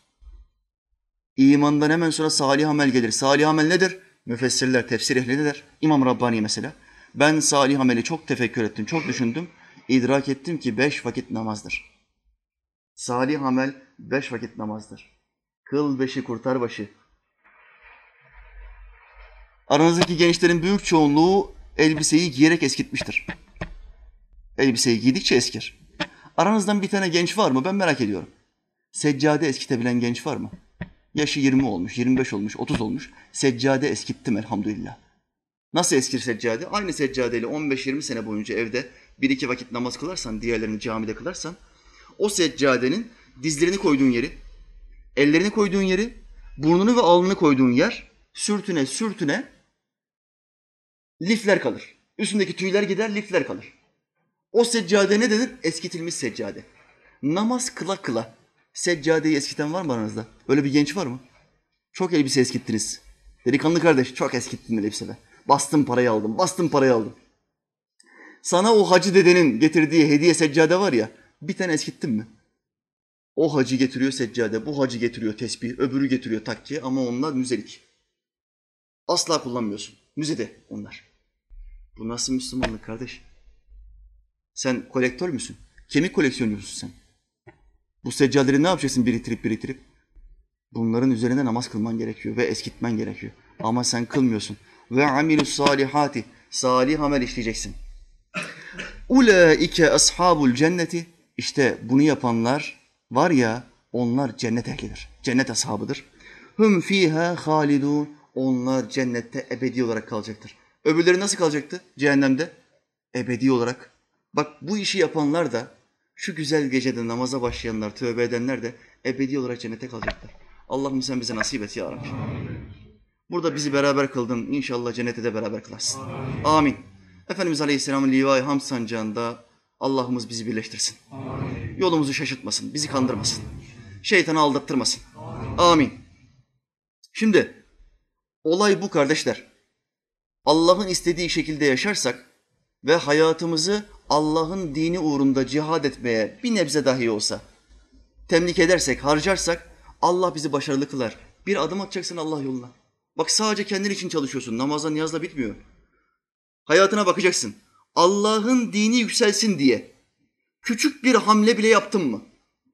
İmandan hemen sonra salih amel gelir. Salih amel nedir? Müfessirler, tefsir ehli ne? İmam Rabbani mesela. Ben salih ameli çok tefekkür ettim, çok düşündüm. İdrak ettim ki beş vakit namazdır. Salih amel beş vakit namazdır. Kıl beşi kurtar başı. Aranızdaki gençlerin büyük çoğunluğu elbiseyi giyerek eskitmiştir. Elbiseyi giydikçe eskir. Aranızdan bir tane genç var mı? Ben merak ediyorum. Seccade eskitebilen genç var mı? Yaşı 20 olmuş, 25 olmuş, 30 olmuş. Seccade eskittim elhamdülillah. Nasıl eskir seccade? Aynı seccadeyle 15-20 sene boyunca evde bir iki vakit namaz kılarsan, diğerlerini camide kılarsan, o seccadenin dizlerini koyduğun yeri, ellerini koyduğun yeri, burnunu ve alnını koyduğun yer sürtüne sürtüne lifler kalır. Üstündeki tüyler gider, lifler kalır. O seccade ne denir? Eskitilmiş seccade. Namaz kıla kıla. Seccadeyi eskiten var mı aranızda? Öyle bir genç var mı? Çok elbise eskittiniz. Delikanlı kardeş çok eskittin elbise be. Bastım parayı aldım, bastım parayı aldım. Sana o hacı dedenin getirdiği hediye seccade var ya, bir tane eskittin mi? O hacı getiriyor seccade, bu hacı getiriyor tesbih, öbürü getiriyor takkiye ama onlar müzelik. Asla kullanmıyorsun. Müzede onlar. Bu nasıl Müslümanlık kardeş? Sen kolektör müsün? Kemik koleksiyonuyorsun sen. Bu seccadeleri ne yapacaksın biriktirip biriktirip? Bunların üzerine namaz kılman gerekiyor ve eskitmen gerekiyor. Ama sen kılmıyorsun. Ve amilus salihati. Salih amel işleyeceksin. Ulaike ashabul cenneti. İşte bunu yapanlar var ya onlar cennet ehlidir. Cennet ashabıdır. Hum fiha halidun. Onlar cennette ebedi olarak kalacaktır. Öbürleri nasıl kalacaktı cehennemde? Ebedi olarak. Bak bu işi yapanlar da şu güzel gecede namaza başlayanlar, tövbe edenler de ebedi olarak cennete kalacaklar. Allah'ım sen bize nasip et ya Rabbi. Burada bizi beraber kıldın. İnşallah cennete de beraber kılarsın. Amin. Efendimiz Aleyhisselam'ın livai hamd sancağında Allah'ımız bizi birleştirsin. Yolumuzu şaşırtmasın, bizi kandırmasın. Şeytanı aldattırmasın. Amin. Şimdi olay bu kardeşler. Allah'ın istediği şekilde yaşarsak ve hayatımızı Allah'ın dini uğrunda cihad etmeye bir nebze dahi olsa temlik edersek, harcarsak Allah bizi başarılı kılar. Bir adım atacaksın Allah yoluna. Bak sadece kendin için çalışıyorsun. Namazla niyazla bitmiyor. Hayatına bakacaksın. Allah'ın dini yükselsin diye küçük bir hamle bile yaptın mı?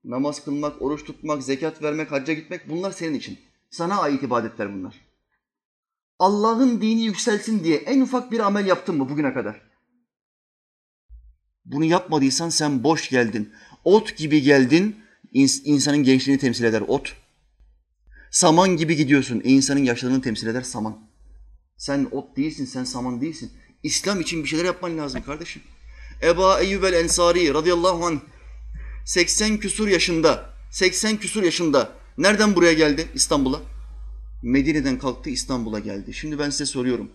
Namaz kılmak, oruç tutmak, zekat vermek, hacca gitmek bunlar senin için. Sana ait ibadetler bunlar. Allah'ın dini yükselsin diye en ufak bir amel yaptın mı bugüne kadar? Bunu yapmadıysan sen boş geldin. Ot gibi geldin, ins- insanın gençliğini temsil eder ot. Saman gibi gidiyorsun, e insanın yaşlılığını temsil eder saman. Sen ot değilsin, sen saman değilsin. İslam için bir şeyler yapman lazım kardeşim. Eba Eyyub el Ensari radıyallahu anh 80 küsur yaşında, 80 küsur yaşında nereden buraya geldi İstanbul'a? Medine'den kalktı İstanbul'a geldi. Şimdi ben size soruyorum.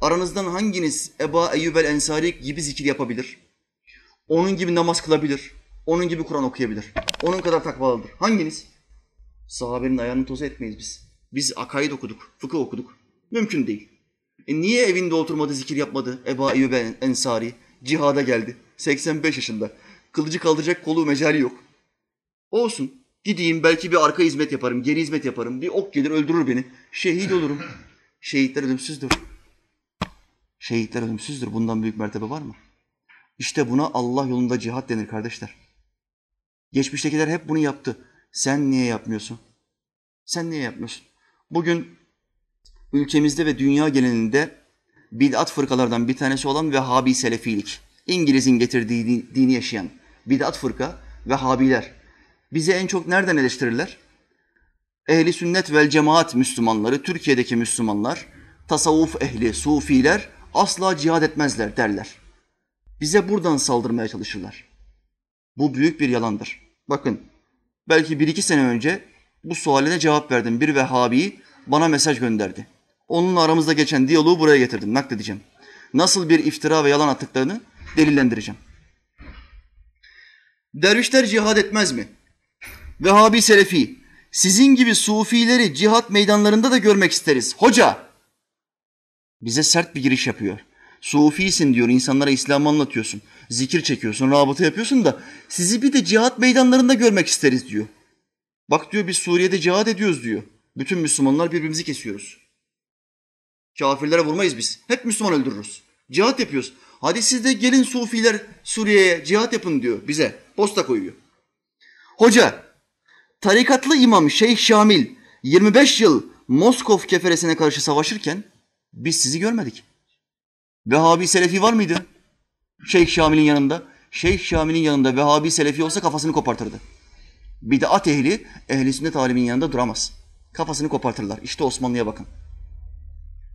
Aranızdan hanginiz Eba Eyyub el Ensari gibi zikir yapabilir? Onun gibi namaz kılabilir. Onun gibi Kur'an okuyabilir. Onun kadar takvalıdır. Hanginiz? Sahabenin ayağını toz etmeyiz biz. Biz akaid okuduk, fıkıh okuduk. Mümkün değil. E niye evinde oturmadı, zikir yapmadı? Eba Eyyub Ensari cihada geldi. 85 yaşında. Kılıcı kaldıracak kolu mecali yok. Olsun. Gideyim belki bir arka hizmet yaparım, geri hizmet yaparım. Bir ok gelir öldürür beni. Şehit olurum. Şehitler ölümsüzdür. Şehitler ölümsüzdür. Bundan büyük mertebe var mı? İşte buna Allah yolunda cihat denir kardeşler. Geçmiştekiler hep bunu yaptı. Sen niye yapmıyorsun? Sen niye yapmıyorsun? Bugün ülkemizde ve dünya genelinde bid'at fırkalardan bir tanesi olan Vehhabi Selefilik. İngiliz'in getirdiği din- dini yaşayan bid'at fırka Vehhabiler. Bizi en çok nereden eleştirirler? Ehli sünnet vel cemaat Müslümanları, Türkiye'deki Müslümanlar, tasavvuf ehli, sufiler asla cihad etmezler derler. Bize buradan saldırmaya çalışırlar. Bu büyük bir yalandır. Bakın, belki bir iki sene önce bu sualine cevap verdim. Bir Vehhabi bana mesaj gönderdi. Onunla aramızda geçen diyaloğu buraya getirdim, nakledeceğim. Nasıl bir iftira ve yalan attıklarını delillendireceğim. Dervişler cihad etmez mi? Vehhabi Selefi, sizin gibi sufileri cihat meydanlarında da görmek isteriz. Hoca! Bize sert bir giriş yapıyor. Sufisin diyor, insanlara İslam'ı anlatıyorsun. Zikir çekiyorsun, rabıta yapıyorsun da sizi bir de cihat meydanlarında görmek isteriz diyor. Bak diyor biz Suriye'de cihad ediyoruz diyor. Bütün Müslümanlar birbirimizi kesiyoruz. Kafirlere vurmayız biz. Hep Müslüman öldürürüz. Cihat yapıyoruz. Hadi siz de gelin Sufiler Suriye'ye cihat yapın diyor bize. Posta koyuyor. Hoca, tarikatlı imam Şeyh Şamil 25 yıl Moskov keferesine karşı savaşırken biz sizi görmedik. Vehhabi Selefi var mıydı? Şeyh Şamil'in yanında. Şeyh Şamil'in yanında Vehhabi Selefi olsa kafasını kopartırdı. Bid'at ehli, ehli sünnet alimin yanında duramaz. Kafasını kopartırlar. İşte Osmanlı'ya bakın.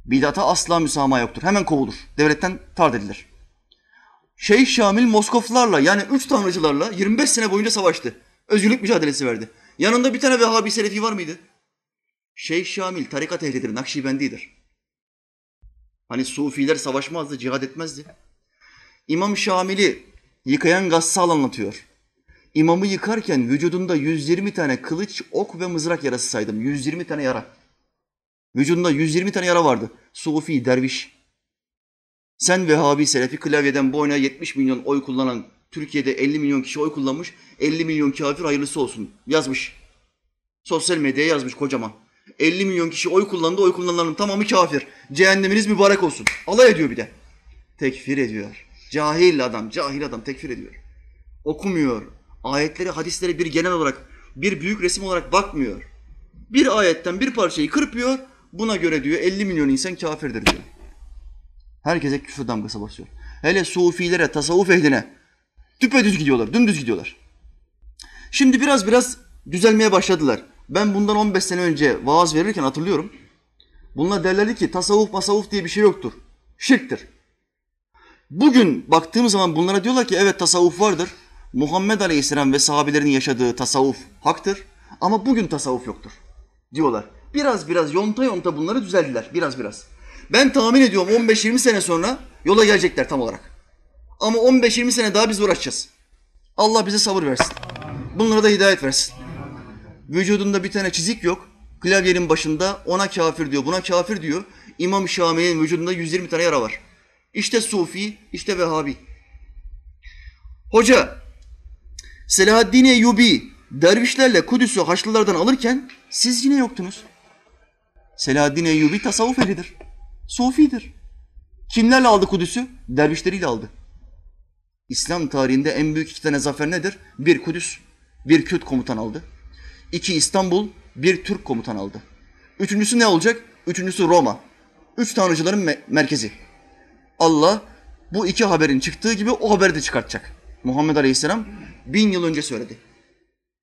Bidata asla müsamaha yoktur. Hemen kovulur. Devletten tard edilir. Şeyh Şamil Moskoflarla yani üç tanrıcılarla 25 sene boyunca savaştı. Özgürlük mücadelesi verdi. Yanında bir tane Vehhabi Selefi var mıydı? Şeyh Şamil tarikat ehlidir, Nakşibendidir. Hani Sufiler savaşmazdı, cihad etmezdi. İmam Şamil'i yıkayan Gassal anlatıyor. İmamı yıkarken vücudunda 120 tane kılıç, ok ve mızrak yarası saydım. 120 tane yara. Vücudunda 120 tane yara vardı. Sufi, derviş. Sen Vehhabi Selefi klavyeden boyuna 70 milyon oy kullanan Türkiye'de 50 milyon kişi oy kullanmış. 50 milyon kafir hayırlısı olsun yazmış. Sosyal medyaya yazmış kocaman. 50 milyon kişi oy kullandı, oy kullananların tamamı kafir. Cehenneminiz mübarek olsun. Alay ediyor bir de. Tekfir ediyor. Cahil adam, cahil adam tekfir ediyor. Okumuyor. Ayetleri, hadisleri bir genel olarak, bir büyük resim olarak bakmıyor. Bir ayetten bir parçayı kırpıyor. Buna göre diyor 50 milyon insan kafirdir diyor. Herkese küfür damgası basıyor. Hele sufilere, tasavvuf ehline düpedüz gidiyorlar, dümdüz gidiyorlar. Şimdi biraz biraz düzelmeye başladılar. Ben bundan 15 sene önce vaaz verirken hatırlıyorum. Bunlar derlerdi ki tasavvuf masavvuf diye bir şey yoktur. Şirktir. Bugün baktığım zaman bunlara diyorlar ki evet tasavvuf vardır. Muhammed Aleyhisselam ve sahabelerin yaşadığı tasavvuf haktır. Ama bugün tasavvuf yoktur diyorlar. Biraz biraz yonta yonta bunları düzeldiler. Biraz biraz. Ben tahmin ediyorum 15-20 sene sonra yola gelecekler tam olarak. Ama 15-20 sene daha biz uğraşacağız. Allah bize sabır versin. Bunlara da hidayet versin. Vücudunda bir tane çizik yok. Klavyenin başında ona kafir diyor, buna kafir diyor. İmam Şami'nin vücudunda 120 tane yara var. İşte Sufi, işte Vehhabi. Hoca, Selahaddin Eyyubi dervişlerle Kudüs'ü Haçlılardan alırken siz yine yoktunuz. Selahaddin Eyyubi tasavvuf ehlidir. Sufidir. Kimlerle aldı Kudüs'ü? Dervişleriyle aldı. İslam tarihinde en büyük iki tane zafer nedir? Bir Kudüs, bir Kürt komutan aldı. İki İstanbul, bir Türk komutan aldı. Üçüncüsü ne olacak? Üçüncüsü Roma. Üç tanrıcıların me- merkezi. Allah bu iki haberin çıktığı gibi o haberi de çıkartacak. Muhammed Aleyhisselam bin yıl önce söyledi.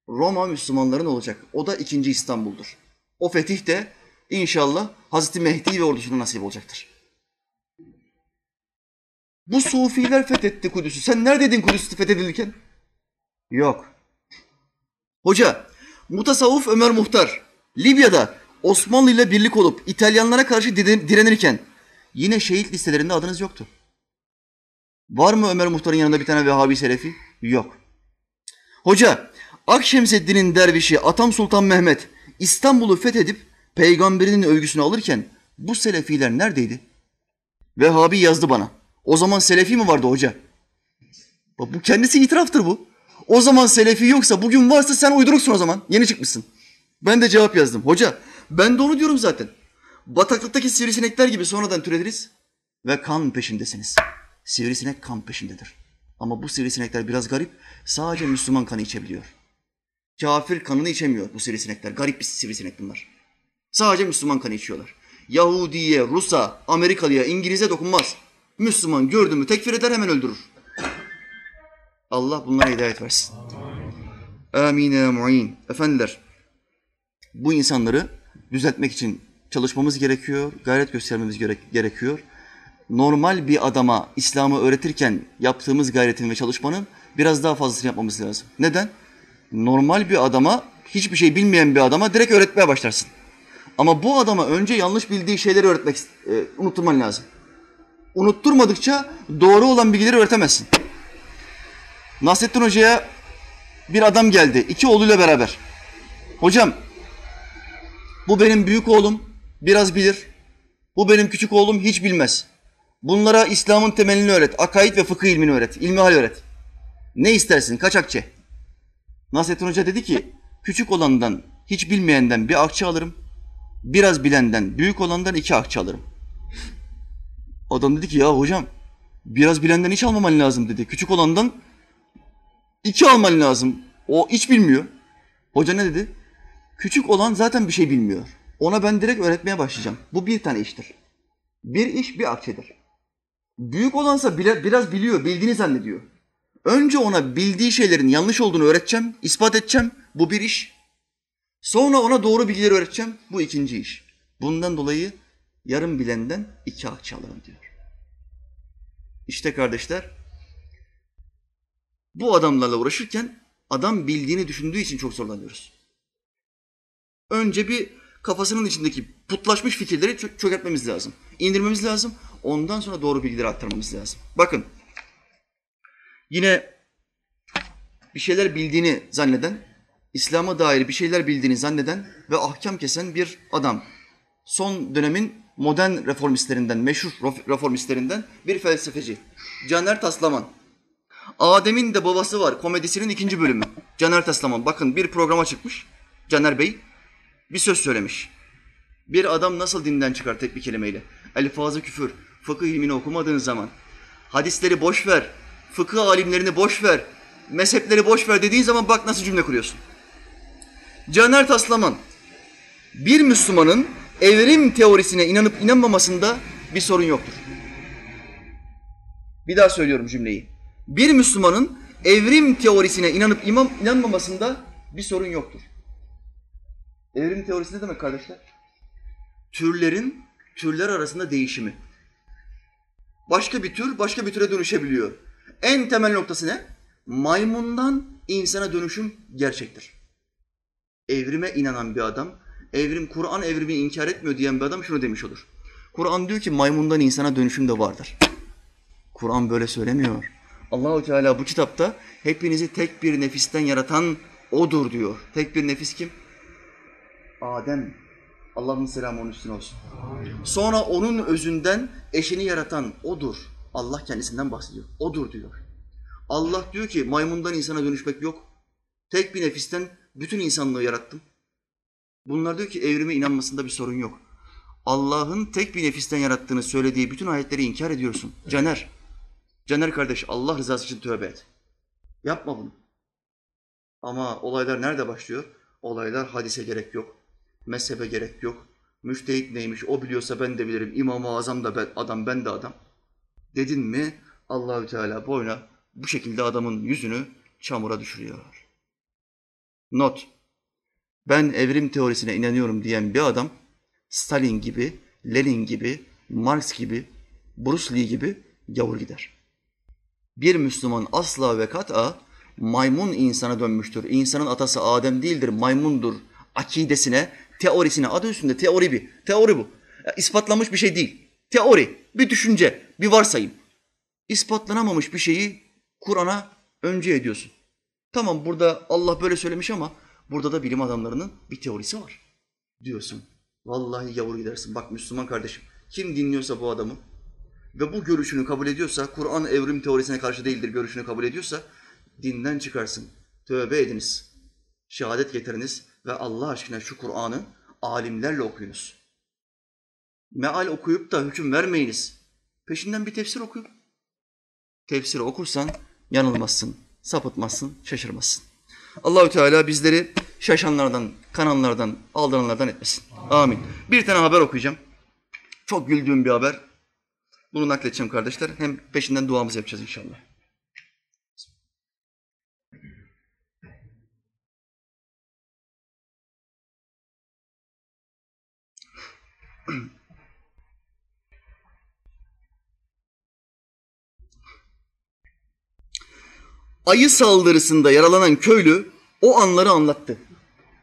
Roma Müslümanların olacak. O da ikinci İstanbul'dur. O fetih de inşallah Hazreti Mehdi ve ordusuna nasip olacaktır. Bu Sufiler fethetti Kudüs'ü. Sen neredeydin Kudüs fethedilirken? Yok. Hoca, mutasavvuf Ömer Muhtar, Libya'da Osmanlı ile birlik olup İtalyanlara karşı dire- direnirken yine şehit listelerinde adınız yoktu. Var mı Ömer Muhtar'ın yanında bir tane Vehhabi Selefi? Yok. Hoca, Akşemseddin'in dervişi Atam Sultan Mehmet İstanbul'u fethedip peygamberinin övgüsünü alırken bu Selefiler neredeydi? Vehhabi yazdı bana. O zaman Selefi mi vardı hoca? Bu kendisi itiraftır bu. O zaman Selefi yoksa bugün varsa sen uyduruksun o zaman. Yeni çıkmışsın. Ben de cevap yazdım. Hoca ben de onu diyorum zaten. Bataklıktaki sivrisinekler gibi sonradan türediniz ve kan peşindesiniz. Sivrisinek kan peşindedir. Ama bu sivrisinekler biraz garip. Sadece Müslüman kanı içebiliyor. Kafir kanını içemiyor bu sivrisinekler. Garip bir sivrisinek bunlar. Sadece Müslüman kanı içiyorlar. Yahudiye, Rus'a, Amerikalıya, İngiliz'e dokunmaz. Müslüman gördü mü tekfir eder hemen öldürür. Allah bunlara hidayet versin. Amin ya mu'in. Efendiler, bu insanları düzeltmek için çalışmamız gerekiyor, gayret göstermemiz gerek- gerekiyor. Normal bir adama İslam'ı öğretirken yaptığımız gayretin ve çalışmanın biraz daha fazlasını yapmamız lazım. Neden? Normal bir adama, hiçbir şey bilmeyen bir adama direkt öğretmeye başlarsın. Ama bu adama önce yanlış bildiği şeyleri öğretmek, e, unutturman lazım. Unutturmadıkça doğru olan bilgileri öğretemezsin. Nasrettin Hoca'ya bir adam geldi. iki oğluyla beraber. Hocam bu benim büyük oğlum biraz bilir. Bu benim küçük oğlum hiç bilmez. Bunlara İslam'ın temelini öğret. Akaid ve fıkıh ilmini öğret. İlmihal öğret. Ne istersin? Kaç akçe? Nasrettin Hoca dedi ki küçük olandan hiç bilmeyenden bir akçe alırım. Biraz bilenden büyük olandan iki akçe alırım. Adam dedi ki ya hocam biraz bilenden hiç almaman lazım dedi. Küçük olandan iki alman lazım. O hiç bilmiyor. Hoca ne dedi? Küçük olan zaten bir şey bilmiyor. Ona ben direkt öğretmeye başlayacağım. Bu bir tane iştir. Bir iş bir akçedir. Büyük olansa bile, biraz biliyor, bildiğini zannediyor. Önce ona bildiği şeylerin yanlış olduğunu öğreteceğim, ispat edeceğim. Bu bir iş. Sonra ona doğru bilgileri öğreteceğim. Bu ikinci iş. Bundan dolayı yarım bilenden iki akçe alırım diyor. İşte kardeşler bu adamlarla uğraşırken adam bildiğini düşündüğü için çok zorlanıyoruz. Önce bir kafasının içindeki putlaşmış fikirleri çö- çökertmemiz lazım. İndirmemiz lazım. Ondan sonra doğru bilgileri aktarmamız lazım. Bakın. Yine bir şeyler bildiğini zanneden, İslam'a dair bir şeyler bildiğini zanneden ve ahkam kesen bir adam. Son dönemin modern reformistlerinden, meşhur ref- reformistlerinden bir felsefeci. Caner Taslaman. Adem'in de babası var komedisinin ikinci bölümü. Caner Taslaman. Bakın bir programa çıkmış. Caner Bey bir söz söylemiş. Bir adam nasıl dinden çıkar tek bir kelimeyle? Elfazı küfür, fıkıh ilmini okumadığın zaman, hadisleri boş ver, fıkıh alimlerini boş ver, mezhepleri boş ver dediğin zaman bak nasıl cümle kuruyorsun. Caner Taslaman, bir Müslümanın evrim teorisine inanıp inanmamasında bir sorun yoktur. Bir daha söylüyorum cümleyi. Bir Müslümanın evrim teorisine inanıp imam, inanmamasında bir sorun yoktur. Evrim teorisi ne demek kardeşler? Türlerin türler arasında değişimi. Başka bir tür başka bir türe dönüşebiliyor. En temel noktası ne? Maymundan insana dönüşüm gerçektir. Evrime inanan bir adam, evrim Kur'an evrimi inkar etmiyor diyen bir adam şunu demiş olur. Kur'an diyor ki maymundan insana dönüşüm de vardır. Kur'an böyle söylemiyor. Allahu Teala bu kitapta hepinizi tek bir nefisten yaratan odur diyor. Tek bir nefis kim? Adem. Allah'ın selamı onun üstüne olsun. Sonra onun özünden eşini yaratan odur. Allah kendisinden bahsediyor. Odur diyor. Allah diyor ki maymundan insana dönüşmek yok. Tek bir nefisten bütün insanlığı yarattım. Bunlar diyor ki evrime inanmasında bir sorun yok. Allah'ın tek bir nefisten yarattığını söylediği bütün ayetleri inkar ediyorsun. Caner. Caner kardeş Allah rızası için tövbe et. Yapma bunu. Ama olaylar nerede başlıyor? Olaylar hadise gerek yok. Mezhebe gerek yok. Müştehit neymiş o biliyorsa ben de bilirim. İmam-ı Azam da ben, adam ben de adam. Dedin mi Allahü Teala boyuna bu şekilde adamın yüzünü çamura düşürüyor. Not. Ben evrim teorisine inanıyorum diyen bir adam Stalin gibi, Lenin gibi, Marx gibi, Bruce Lee gibi gavur gider. Bir Müslüman asla ve kat'a maymun insana dönmüştür. İnsanın atası Adem değildir, maymundur. Akidesine, teorisine, adı üstünde teori bir. Teori bu. İspatlanmış bir şey değil. Teori, bir düşünce, bir varsayım. İspatlanamamış bir şeyi Kur'an'a önce ediyorsun. Tamam burada Allah böyle söylemiş ama burada da bilim adamlarının bir teorisi var diyorsun. Vallahi yavur gidersin. Bak Müslüman kardeşim kim dinliyorsa bu adamı ve bu görüşünü kabul ediyorsa, Kur'an evrim teorisine karşı değildir görüşünü kabul ediyorsa dinden çıkarsın. Tövbe ediniz. Şehadet getiriniz ve Allah aşkına şu Kur'an'ı alimlerle okuyunuz. Meal okuyup da hüküm vermeyiniz. Peşinden bir tefsir okuyun. Tefsiri okursan yanılmazsın, sapıtmazsın, şaşırmazsın. Allahü Teala bizleri şaşanlardan, kananlardan, aldananlardan etmesin. Amin. Bir tane haber okuyacağım. Çok güldüğüm bir haber. Bunu nakledeceğim kardeşler. Hem peşinden duamızı yapacağız inşallah. Ayı saldırısında yaralanan köylü o anları anlattı.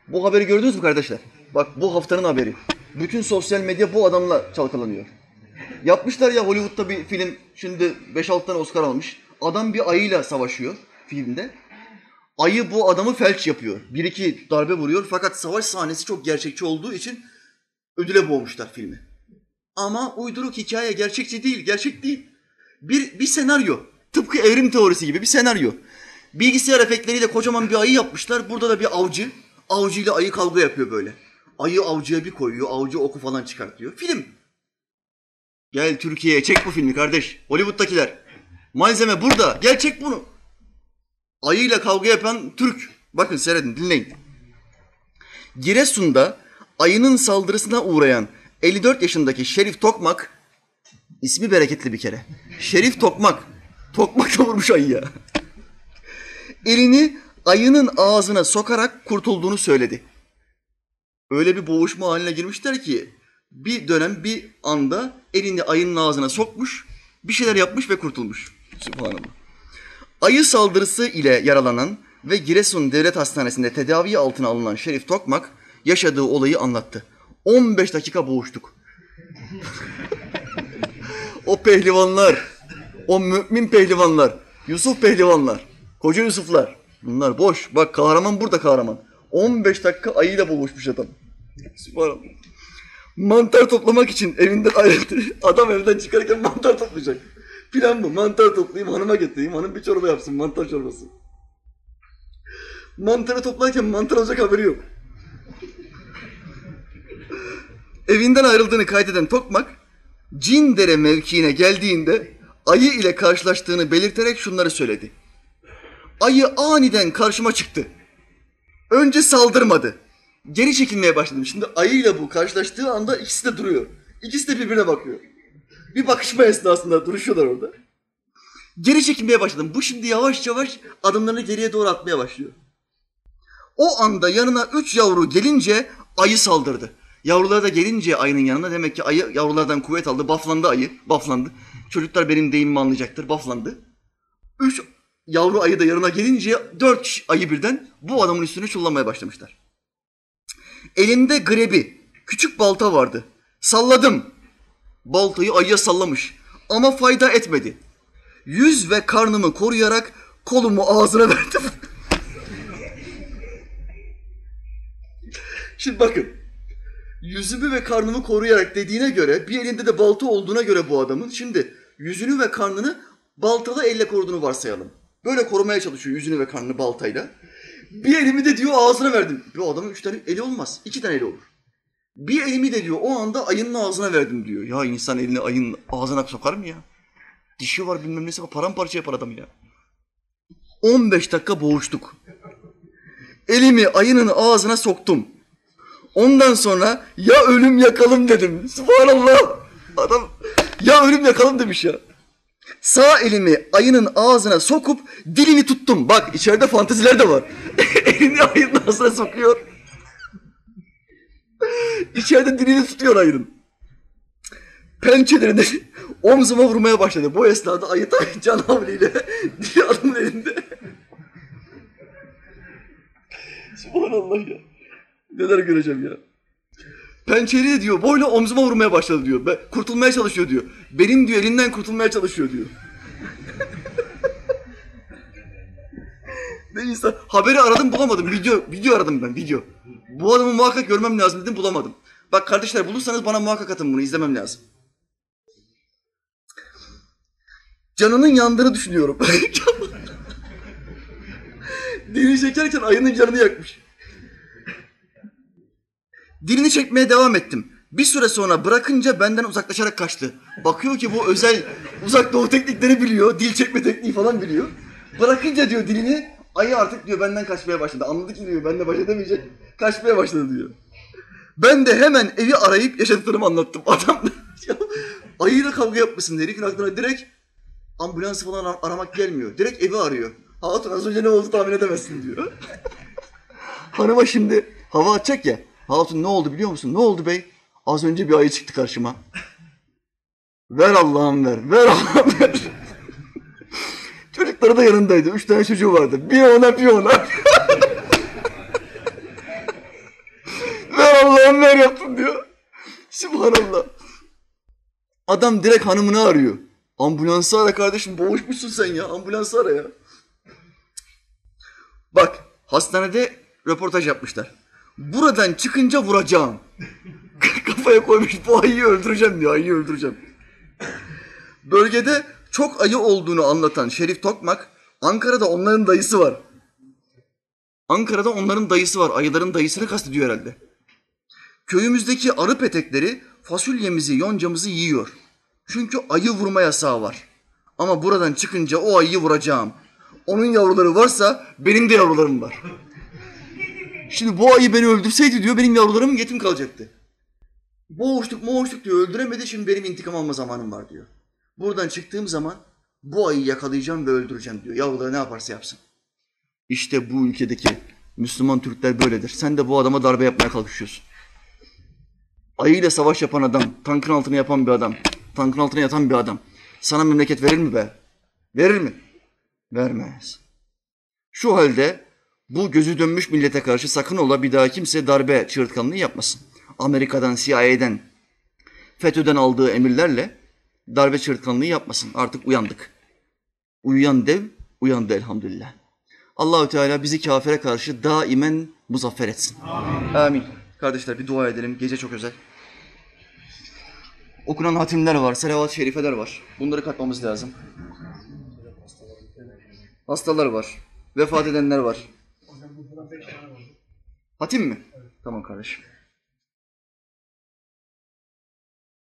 Bu haberi gördünüz mü kardeşler? Bak bu haftanın haberi. Bütün sosyal medya bu adamla çalkalanıyor. Yapmışlar ya Hollywood'da bir film şimdi 5-6 tane Oscar almış. Adam bir ayıyla savaşıyor filmde. Ayı bu adamı felç yapıyor. Bir iki darbe vuruyor fakat savaş sahnesi çok gerçekçi olduğu için ödüle boğmuşlar filmi. Ama uyduruk hikaye gerçekçi değil, gerçek değil. Bir, bir senaryo. Tıpkı evrim teorisi gibi bir senaryo. Bilgisayar efektleriyle kocaman bir ayı yapmışlar. Burada da bir avcı. Avcıyla ayı kavga yapıyor böyle. Ayı avcıya bir koyuyor. Avcı oku falan çıkartıyor. Film. Gel Türkiye'ye çek bu filmi kardeş. Hollywood'dakiler. Malzeme burada. Gel çek bunu. Ayıyla kavga yapan Türk. Bakın seyredin dinleyin. Giresun'da ayının saldırısına uğrayan 54 yaşındaki Şerif Tokmak ismi bereketli bir kere. Şerif Tokmak. Tokmak vurmuş ayıya. Elini ayının ağzına sokarak kurtulduğunu söyledi. Öyle bir boğuşma haline girmişler ki bir dönem bir anda elini ayının ağzına sokmuş, bir şeyler yapmış ve kurtulmuş. Sübhanallah. Ayı saldırısı ile yaralanan ve Giresun Devlet Hastanesi'nde tedavi altına alınan Şerif Tokmak yaşadığı olayı anlattı. 15 dakika boğuştuk. o pehlivanlar, o mümin pehlivanlar, Yusuf pehlivanlar, koca Yusuflar. Bunlar boş. Bak kahraman burada kahraman. 15 dakika ayıyla boğuşmuş adam. Sübhanallah. Mantar toplamak için evinden ayrıldı. Adam evden çıkarken mantar toplayacak. Plan bu. Mantar toplayayım, hanıma getireyim. Hanım bir çorba yapsın, mantar çorbası. Mantarı toplarken mantar olacak haberi yok. Evinden ayrıldığını kaydeden Tokmak, Cindere mevkiine geldiğinde ayı ile karşılaştığını belirterek şunları söyledi. Ayı aniden karşıma çıktı. Önce saldırmadı. Geri çekilmeye başladım. Şimdi ayıyla bu karşılaştığı anda ikisi de duruyor. İkisi de birbirine bakıyor. Bir bakışma esnasında duruşuyorlar orada. Geri çekilmeye başladım. Bu şimdi yavaş yavaş adımlarını geriye doğru atmaya başlıyor. O anda yanına üç yavru gelince ayı saldırdı. Yavrular da gelince ayının yanına demek ki ayı yavrulardan kuvvet aldı. Baflandı ayı. Baflandı. Çocuklar benim deyimimi anlayacaktır. Baflandı. Üç yavru ayı da yanına gelince dört ayı birden bu adamın üstüne çullamaya başlamışlar. Elinde grebi, küçük balta vardı. Salladım. Baltayı ayıya sallamış. Ama fayda etmedi. Yüz ve karnımı koruyarak kolumu ağzına verdim. Şimdi bakın. Yüzümü ve karnımı koruyarak dediğine göre bir elinde de balta olduğuna göre bu adamın şimdi yüzünü ve karnını baltalı elle koruduğunu varsayalım. Böyle korumaya çalışıyor yüzünü ve karnını baltayla. Bir elimi de diyor ağzına verdim. Bu adamın üç tane eli olmaz. iki tane eli olur. Bir elimi de diyor o anda ayının ağzına verdim diyor. Ya insan elini ayının ağzına sokar mı ya? Dişi var bilmem nesi var paramparça yapar adam ya. 15 dakika boğuştuk. Elimi ayının ağzına soktum. Ondan sonra ya ölüm yakalım dedim. Subhanallah. Adam ya ölüm yakalım demiş ya. Sağ elimi ayının ağzına sokup dilini tuttum. Bak içeride fanteziler de var. Elini ayının ağzına sokuyor. İçeride dilini tutuyor ayının. Pençelerini omzuma vurmaya başladı. Bu esnada ayı da can havliyle dili adamın elinde. Subhanallah ya. Neler göreceğim ya. Pençeli diyor böyle omzuma vurmaya başladı diyor. Be- kurtulmaya çalışıyor diyor. Benim diyor elinden kurtulmaya çalışıyor diyor. ne insan. Haberi aradım bulamadım. Video video aradım ben video. Bu adamı muhakkak görmem lazım dedim bulamadım. Bak kardeşler bulursanız bana muhakkak atın bunu izlemem lazım. Canının yandığını düşünüyorum. Dilini çekerken ayının canını yakmış. Dilini çekmeye devam ettim. Bir süre sonra bırakınca benden uzaklaşarak kaçtı. Bakıyor ki bu özel uzak doğu teknikleri biliyor. Dil çekme tekniği falan biliyor. Bırakınca diyor dilini ayı artık diyor benden kaçmaya başladı. Anladı ki diyor benden baş edemeyecek. Kaçmaya başladı diyor. Ben de hemen evi arayıp yaşadıklarımı anlattım. Adam ayıyla kavga yapmışsın. Herifin aklına direkt ambulansı falan ar- aramak gelmiyor. Direkt evi arıyor. Hatun az önce ne oldu tahmin edemezsin diyor. Hanıma şimdi hava atacak ya. Hatun ne oldu biliyor musun? Ne oldu bey? Az önce bir ayı çıktı karşıma. Ver Allah'ım ver. Ver Allah'ım ver. Çocukları da yanındaydı. Üç tane çocuğu vardı. Bir ona bir ona. ver Allah'ım ver yaptım diyor. Subhanallah. Adam direkt hanımını arıyor. Ambulansı ara kardeşim. Boğuşmuşsun sen ya. Ambulansı ara ya. Bak hastanede röportaj yapmışlar. Buradan çıkınca vuracağım. Kafaya koymuş bu ayıyı öldüreceğim diyor. Ayıyı öldüreceğim. Bölgede çok ayı olduğunu anlatan Şerif Tokmak, Ankara'da onların dayısı var. Ankara'da onların dayısı var. Ayıların dayısını kastediyor herhalde. Köyümüzdeki arı petekleri fasulyemizi, yoncamızı yiyor. Çünkü ayı vurma yasağı var. Ama buradan çıkınca o ayıyı vuracağım. Onun yavruları varsa benim de yavrularım var. Şimdi bu ayı beni öldürseydi diyor benim yavrularım yetim kalacaktı. Boğuştuk boğuştuk diyor öldüremedi şimdi benim intikam alma zamanım var diyor. Buradan çıktığım zaman bu ayı yakalayacağım ve öldüreceğim diyor. Yavruları ne yaparsa yapsın. İşte bu ülkedeki Müslüman Türkler böyledir. Sen de bu adama darbe yapmaya kalkışıyorsun. ayıyla savaş yapan adam, tankın altına yapan bir adam, tankın altına yatan bir adam sana memleket verir mi be? Verir mi? Vermez. Şu halde bu gözü dönmüş millete karşı sakın ola bir daha kimse darbe çığırtkanlığı yapmasın. Amerika'dan, CIA'den, FETÖ'den aldığı emirlerle darbe çığırtkanlığı yapmasın. Artık uyandık. Uyuyan dev uyandı elhamdülillah. Allahü Teala bizi kafire karşı daimen muzaffer etsin. Amin. Kardeşler bir dua edelim. Gece çok özel. Okunan hatimler var, selavat-ı şerifeler var. Bunları katmamız lazım. Hastalar var. Vefat edenler var. Hatim mi? Tamam kardeşim.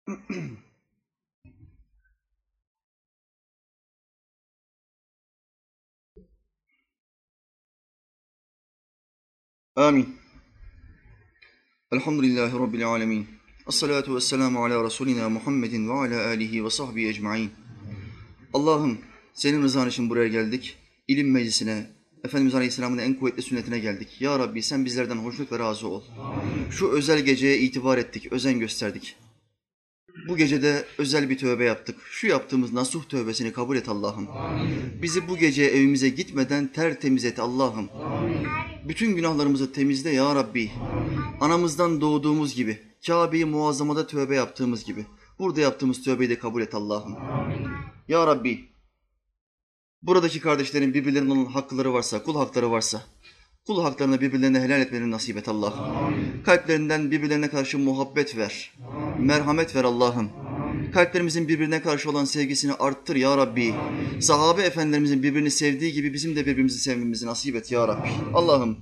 Amin. Elhamdülillahi Rabbil alemin. Esselatu vesselamu ala Resulina Muhammedin ve ala alihi ve sahbihi ecmain. Allah'ım senin rızan için buraya geldik. İlim meclisine, Efendimiz Aleyhisselam'ın en kuvvetli sünnetine geldik. Ya Rabbi sen bizlerden hoşnut ve razı ol. Şu özel geceye itibar ettik, özen gösterdik. Bu gecede özel bir tövbe yaptık. Şu yaptığımız nasuh tövbesini kabul et Allah'ım. Bizi bu gece evimize gitmeden tertemiz et Allah'ım. Bütün günahlarımızı temizle ya Rabbi. Anamızdan doğduğumuz gibi, Kabe'yi muazzamada tövbe yaptığımız gibi. Burada yaptığımız tövbeyi de kabul et Allah'ım. Ya Rabbi, buradaki kardeşlerin birbirlerinin olan hakları varsa, kul hakları varsa, kul haklarını birbirlerine helal etmelerini nasip et Allah'ım. Kalplerinden birbirlerine karşı muhabbet ver, merhamet ver Allah'ım. Kalplerimizin birbirine karşı olan sevgisini arttır ya Rabbi. Sahabe efendilerimizin birbirini sevdiği gibi bizim de birbirimizi sevmemizi nasip et ya Rabbi. Allah'ım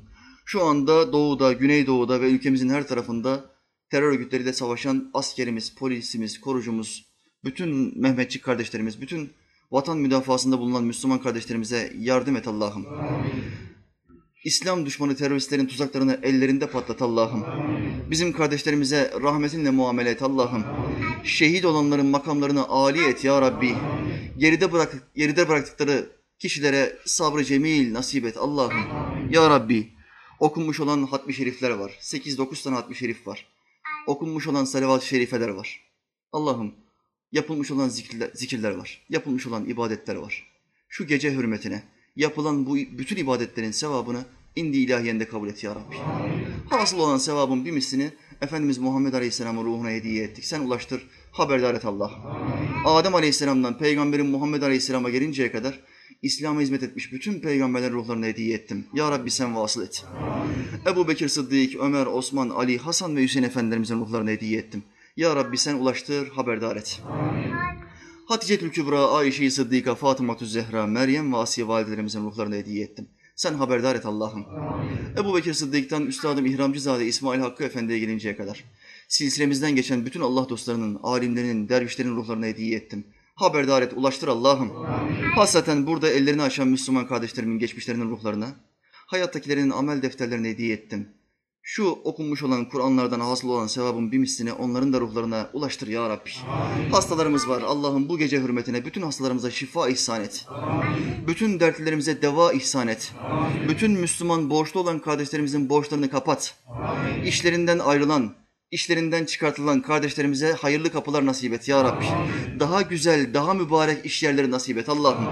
şu anda doğuda, güneydoğuda ve ülkemizin her tarafında terör örgütleriyle savaşan askerimiz, polisimiz, korucumuz, bütün Mehmetçik kardeşlerimiz, bütün vatan müdafasında bulunan Müslüman kardeşlerimize yardım et Allah'ım. İslam düşmanı teröristlerin tuzaklarını ellerinde patlat Allah'ım. Bizim kardeşlerimize rahmetinle muamele et Allah'ım. Şehit olanların makamlarını âli et ya Rabbi. Geride bırak geride bıraktıkları kişilere sabrı cemil nasip et Allah'ım. Ya Rabbi okunmuş olan hatmi şerifler var. 8-9 tane hatmi şerif var. Okunmuş olan salavat-ı şerifeler var. Allah'ım yapılmış olan zikirler, zikirler var. Yapılmış olan ibadetler var. Şu gece hürmetine yapılan bu bütün ibadetlerin sevabını indi ilahiyende kabul et ya Rabbi. Hasıl olan sevabın bir mislini Efendimiz Muhammed Aleyhisselam'ın ruhuna hediye ettik. Sen ulaştır, haberdar et Allah. Adem Aleyhisselam'dan Peygamberin Muhammed Aleyhisselam'a gelinceye kadar İslam'a hizmet etmiş bütün peygamberlerin ruhlarına hediye ettim. Ya Rabbi sen vasıl et. Ebu Bekir Sıddık, Ömer, Osman, Ali, Hasan ve Hüseyin efendilerimizin ruhlarına hediye ettim. Ya Rabbi sen ulaştır, haberdar et. Hatice Kübra, Ayşe-i Sıddika, Fatıma Zehra, Meryem ve Asiye validelerimizin ruhlarına hediye ettim. Sen haberdar et Allah'ım. Ebu Bekir Sıddık'tan Üstadım İhramcızade İsmail Hakkı Efendi'ye gelinceye kadar silsilemizden geçen bütün Allah dostlarının, alimlerinin, dervişlerin ruhlarına hediye ettim. Haberdar et, ulaştır Allah'ım. Hasreten burada ellerini açan Müslüman kardeşlerimin geçmişlerinin ruhlarına, hayattakilerin amel defterlerine hediye ettim. Şu okunmuş olan Kur'anlardan hasıl olan sevabın bir mislini onların da ruhlarına ulaştır ya Rabbi. Hastalarımız var. Allah'ım bu gece hürmetine bütün hastalarımıza şifa ihsan et. Bütün dertlerimize deva ihsan et. Bütün Müslüman borçlu olan kardeşlerimizin borçlarını kapat. İşlerinden ayrılan, işlerinden çıkartılan kardeşlerimize hayırlı kapılar nasip et ya Rabbi. Daha güzel, daha mübarek iş yerleri nasip et Allah'ım.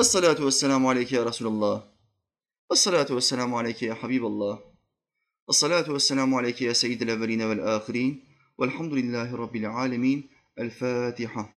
Esselatu vesselamu aleyke ya Resulallah. Esselatu vesselamu aleyke ya Habiballah. الصلاة والسلام عليك يا سيد الأولين والآخرين والحمد لله رب العالمين. الفاتحة.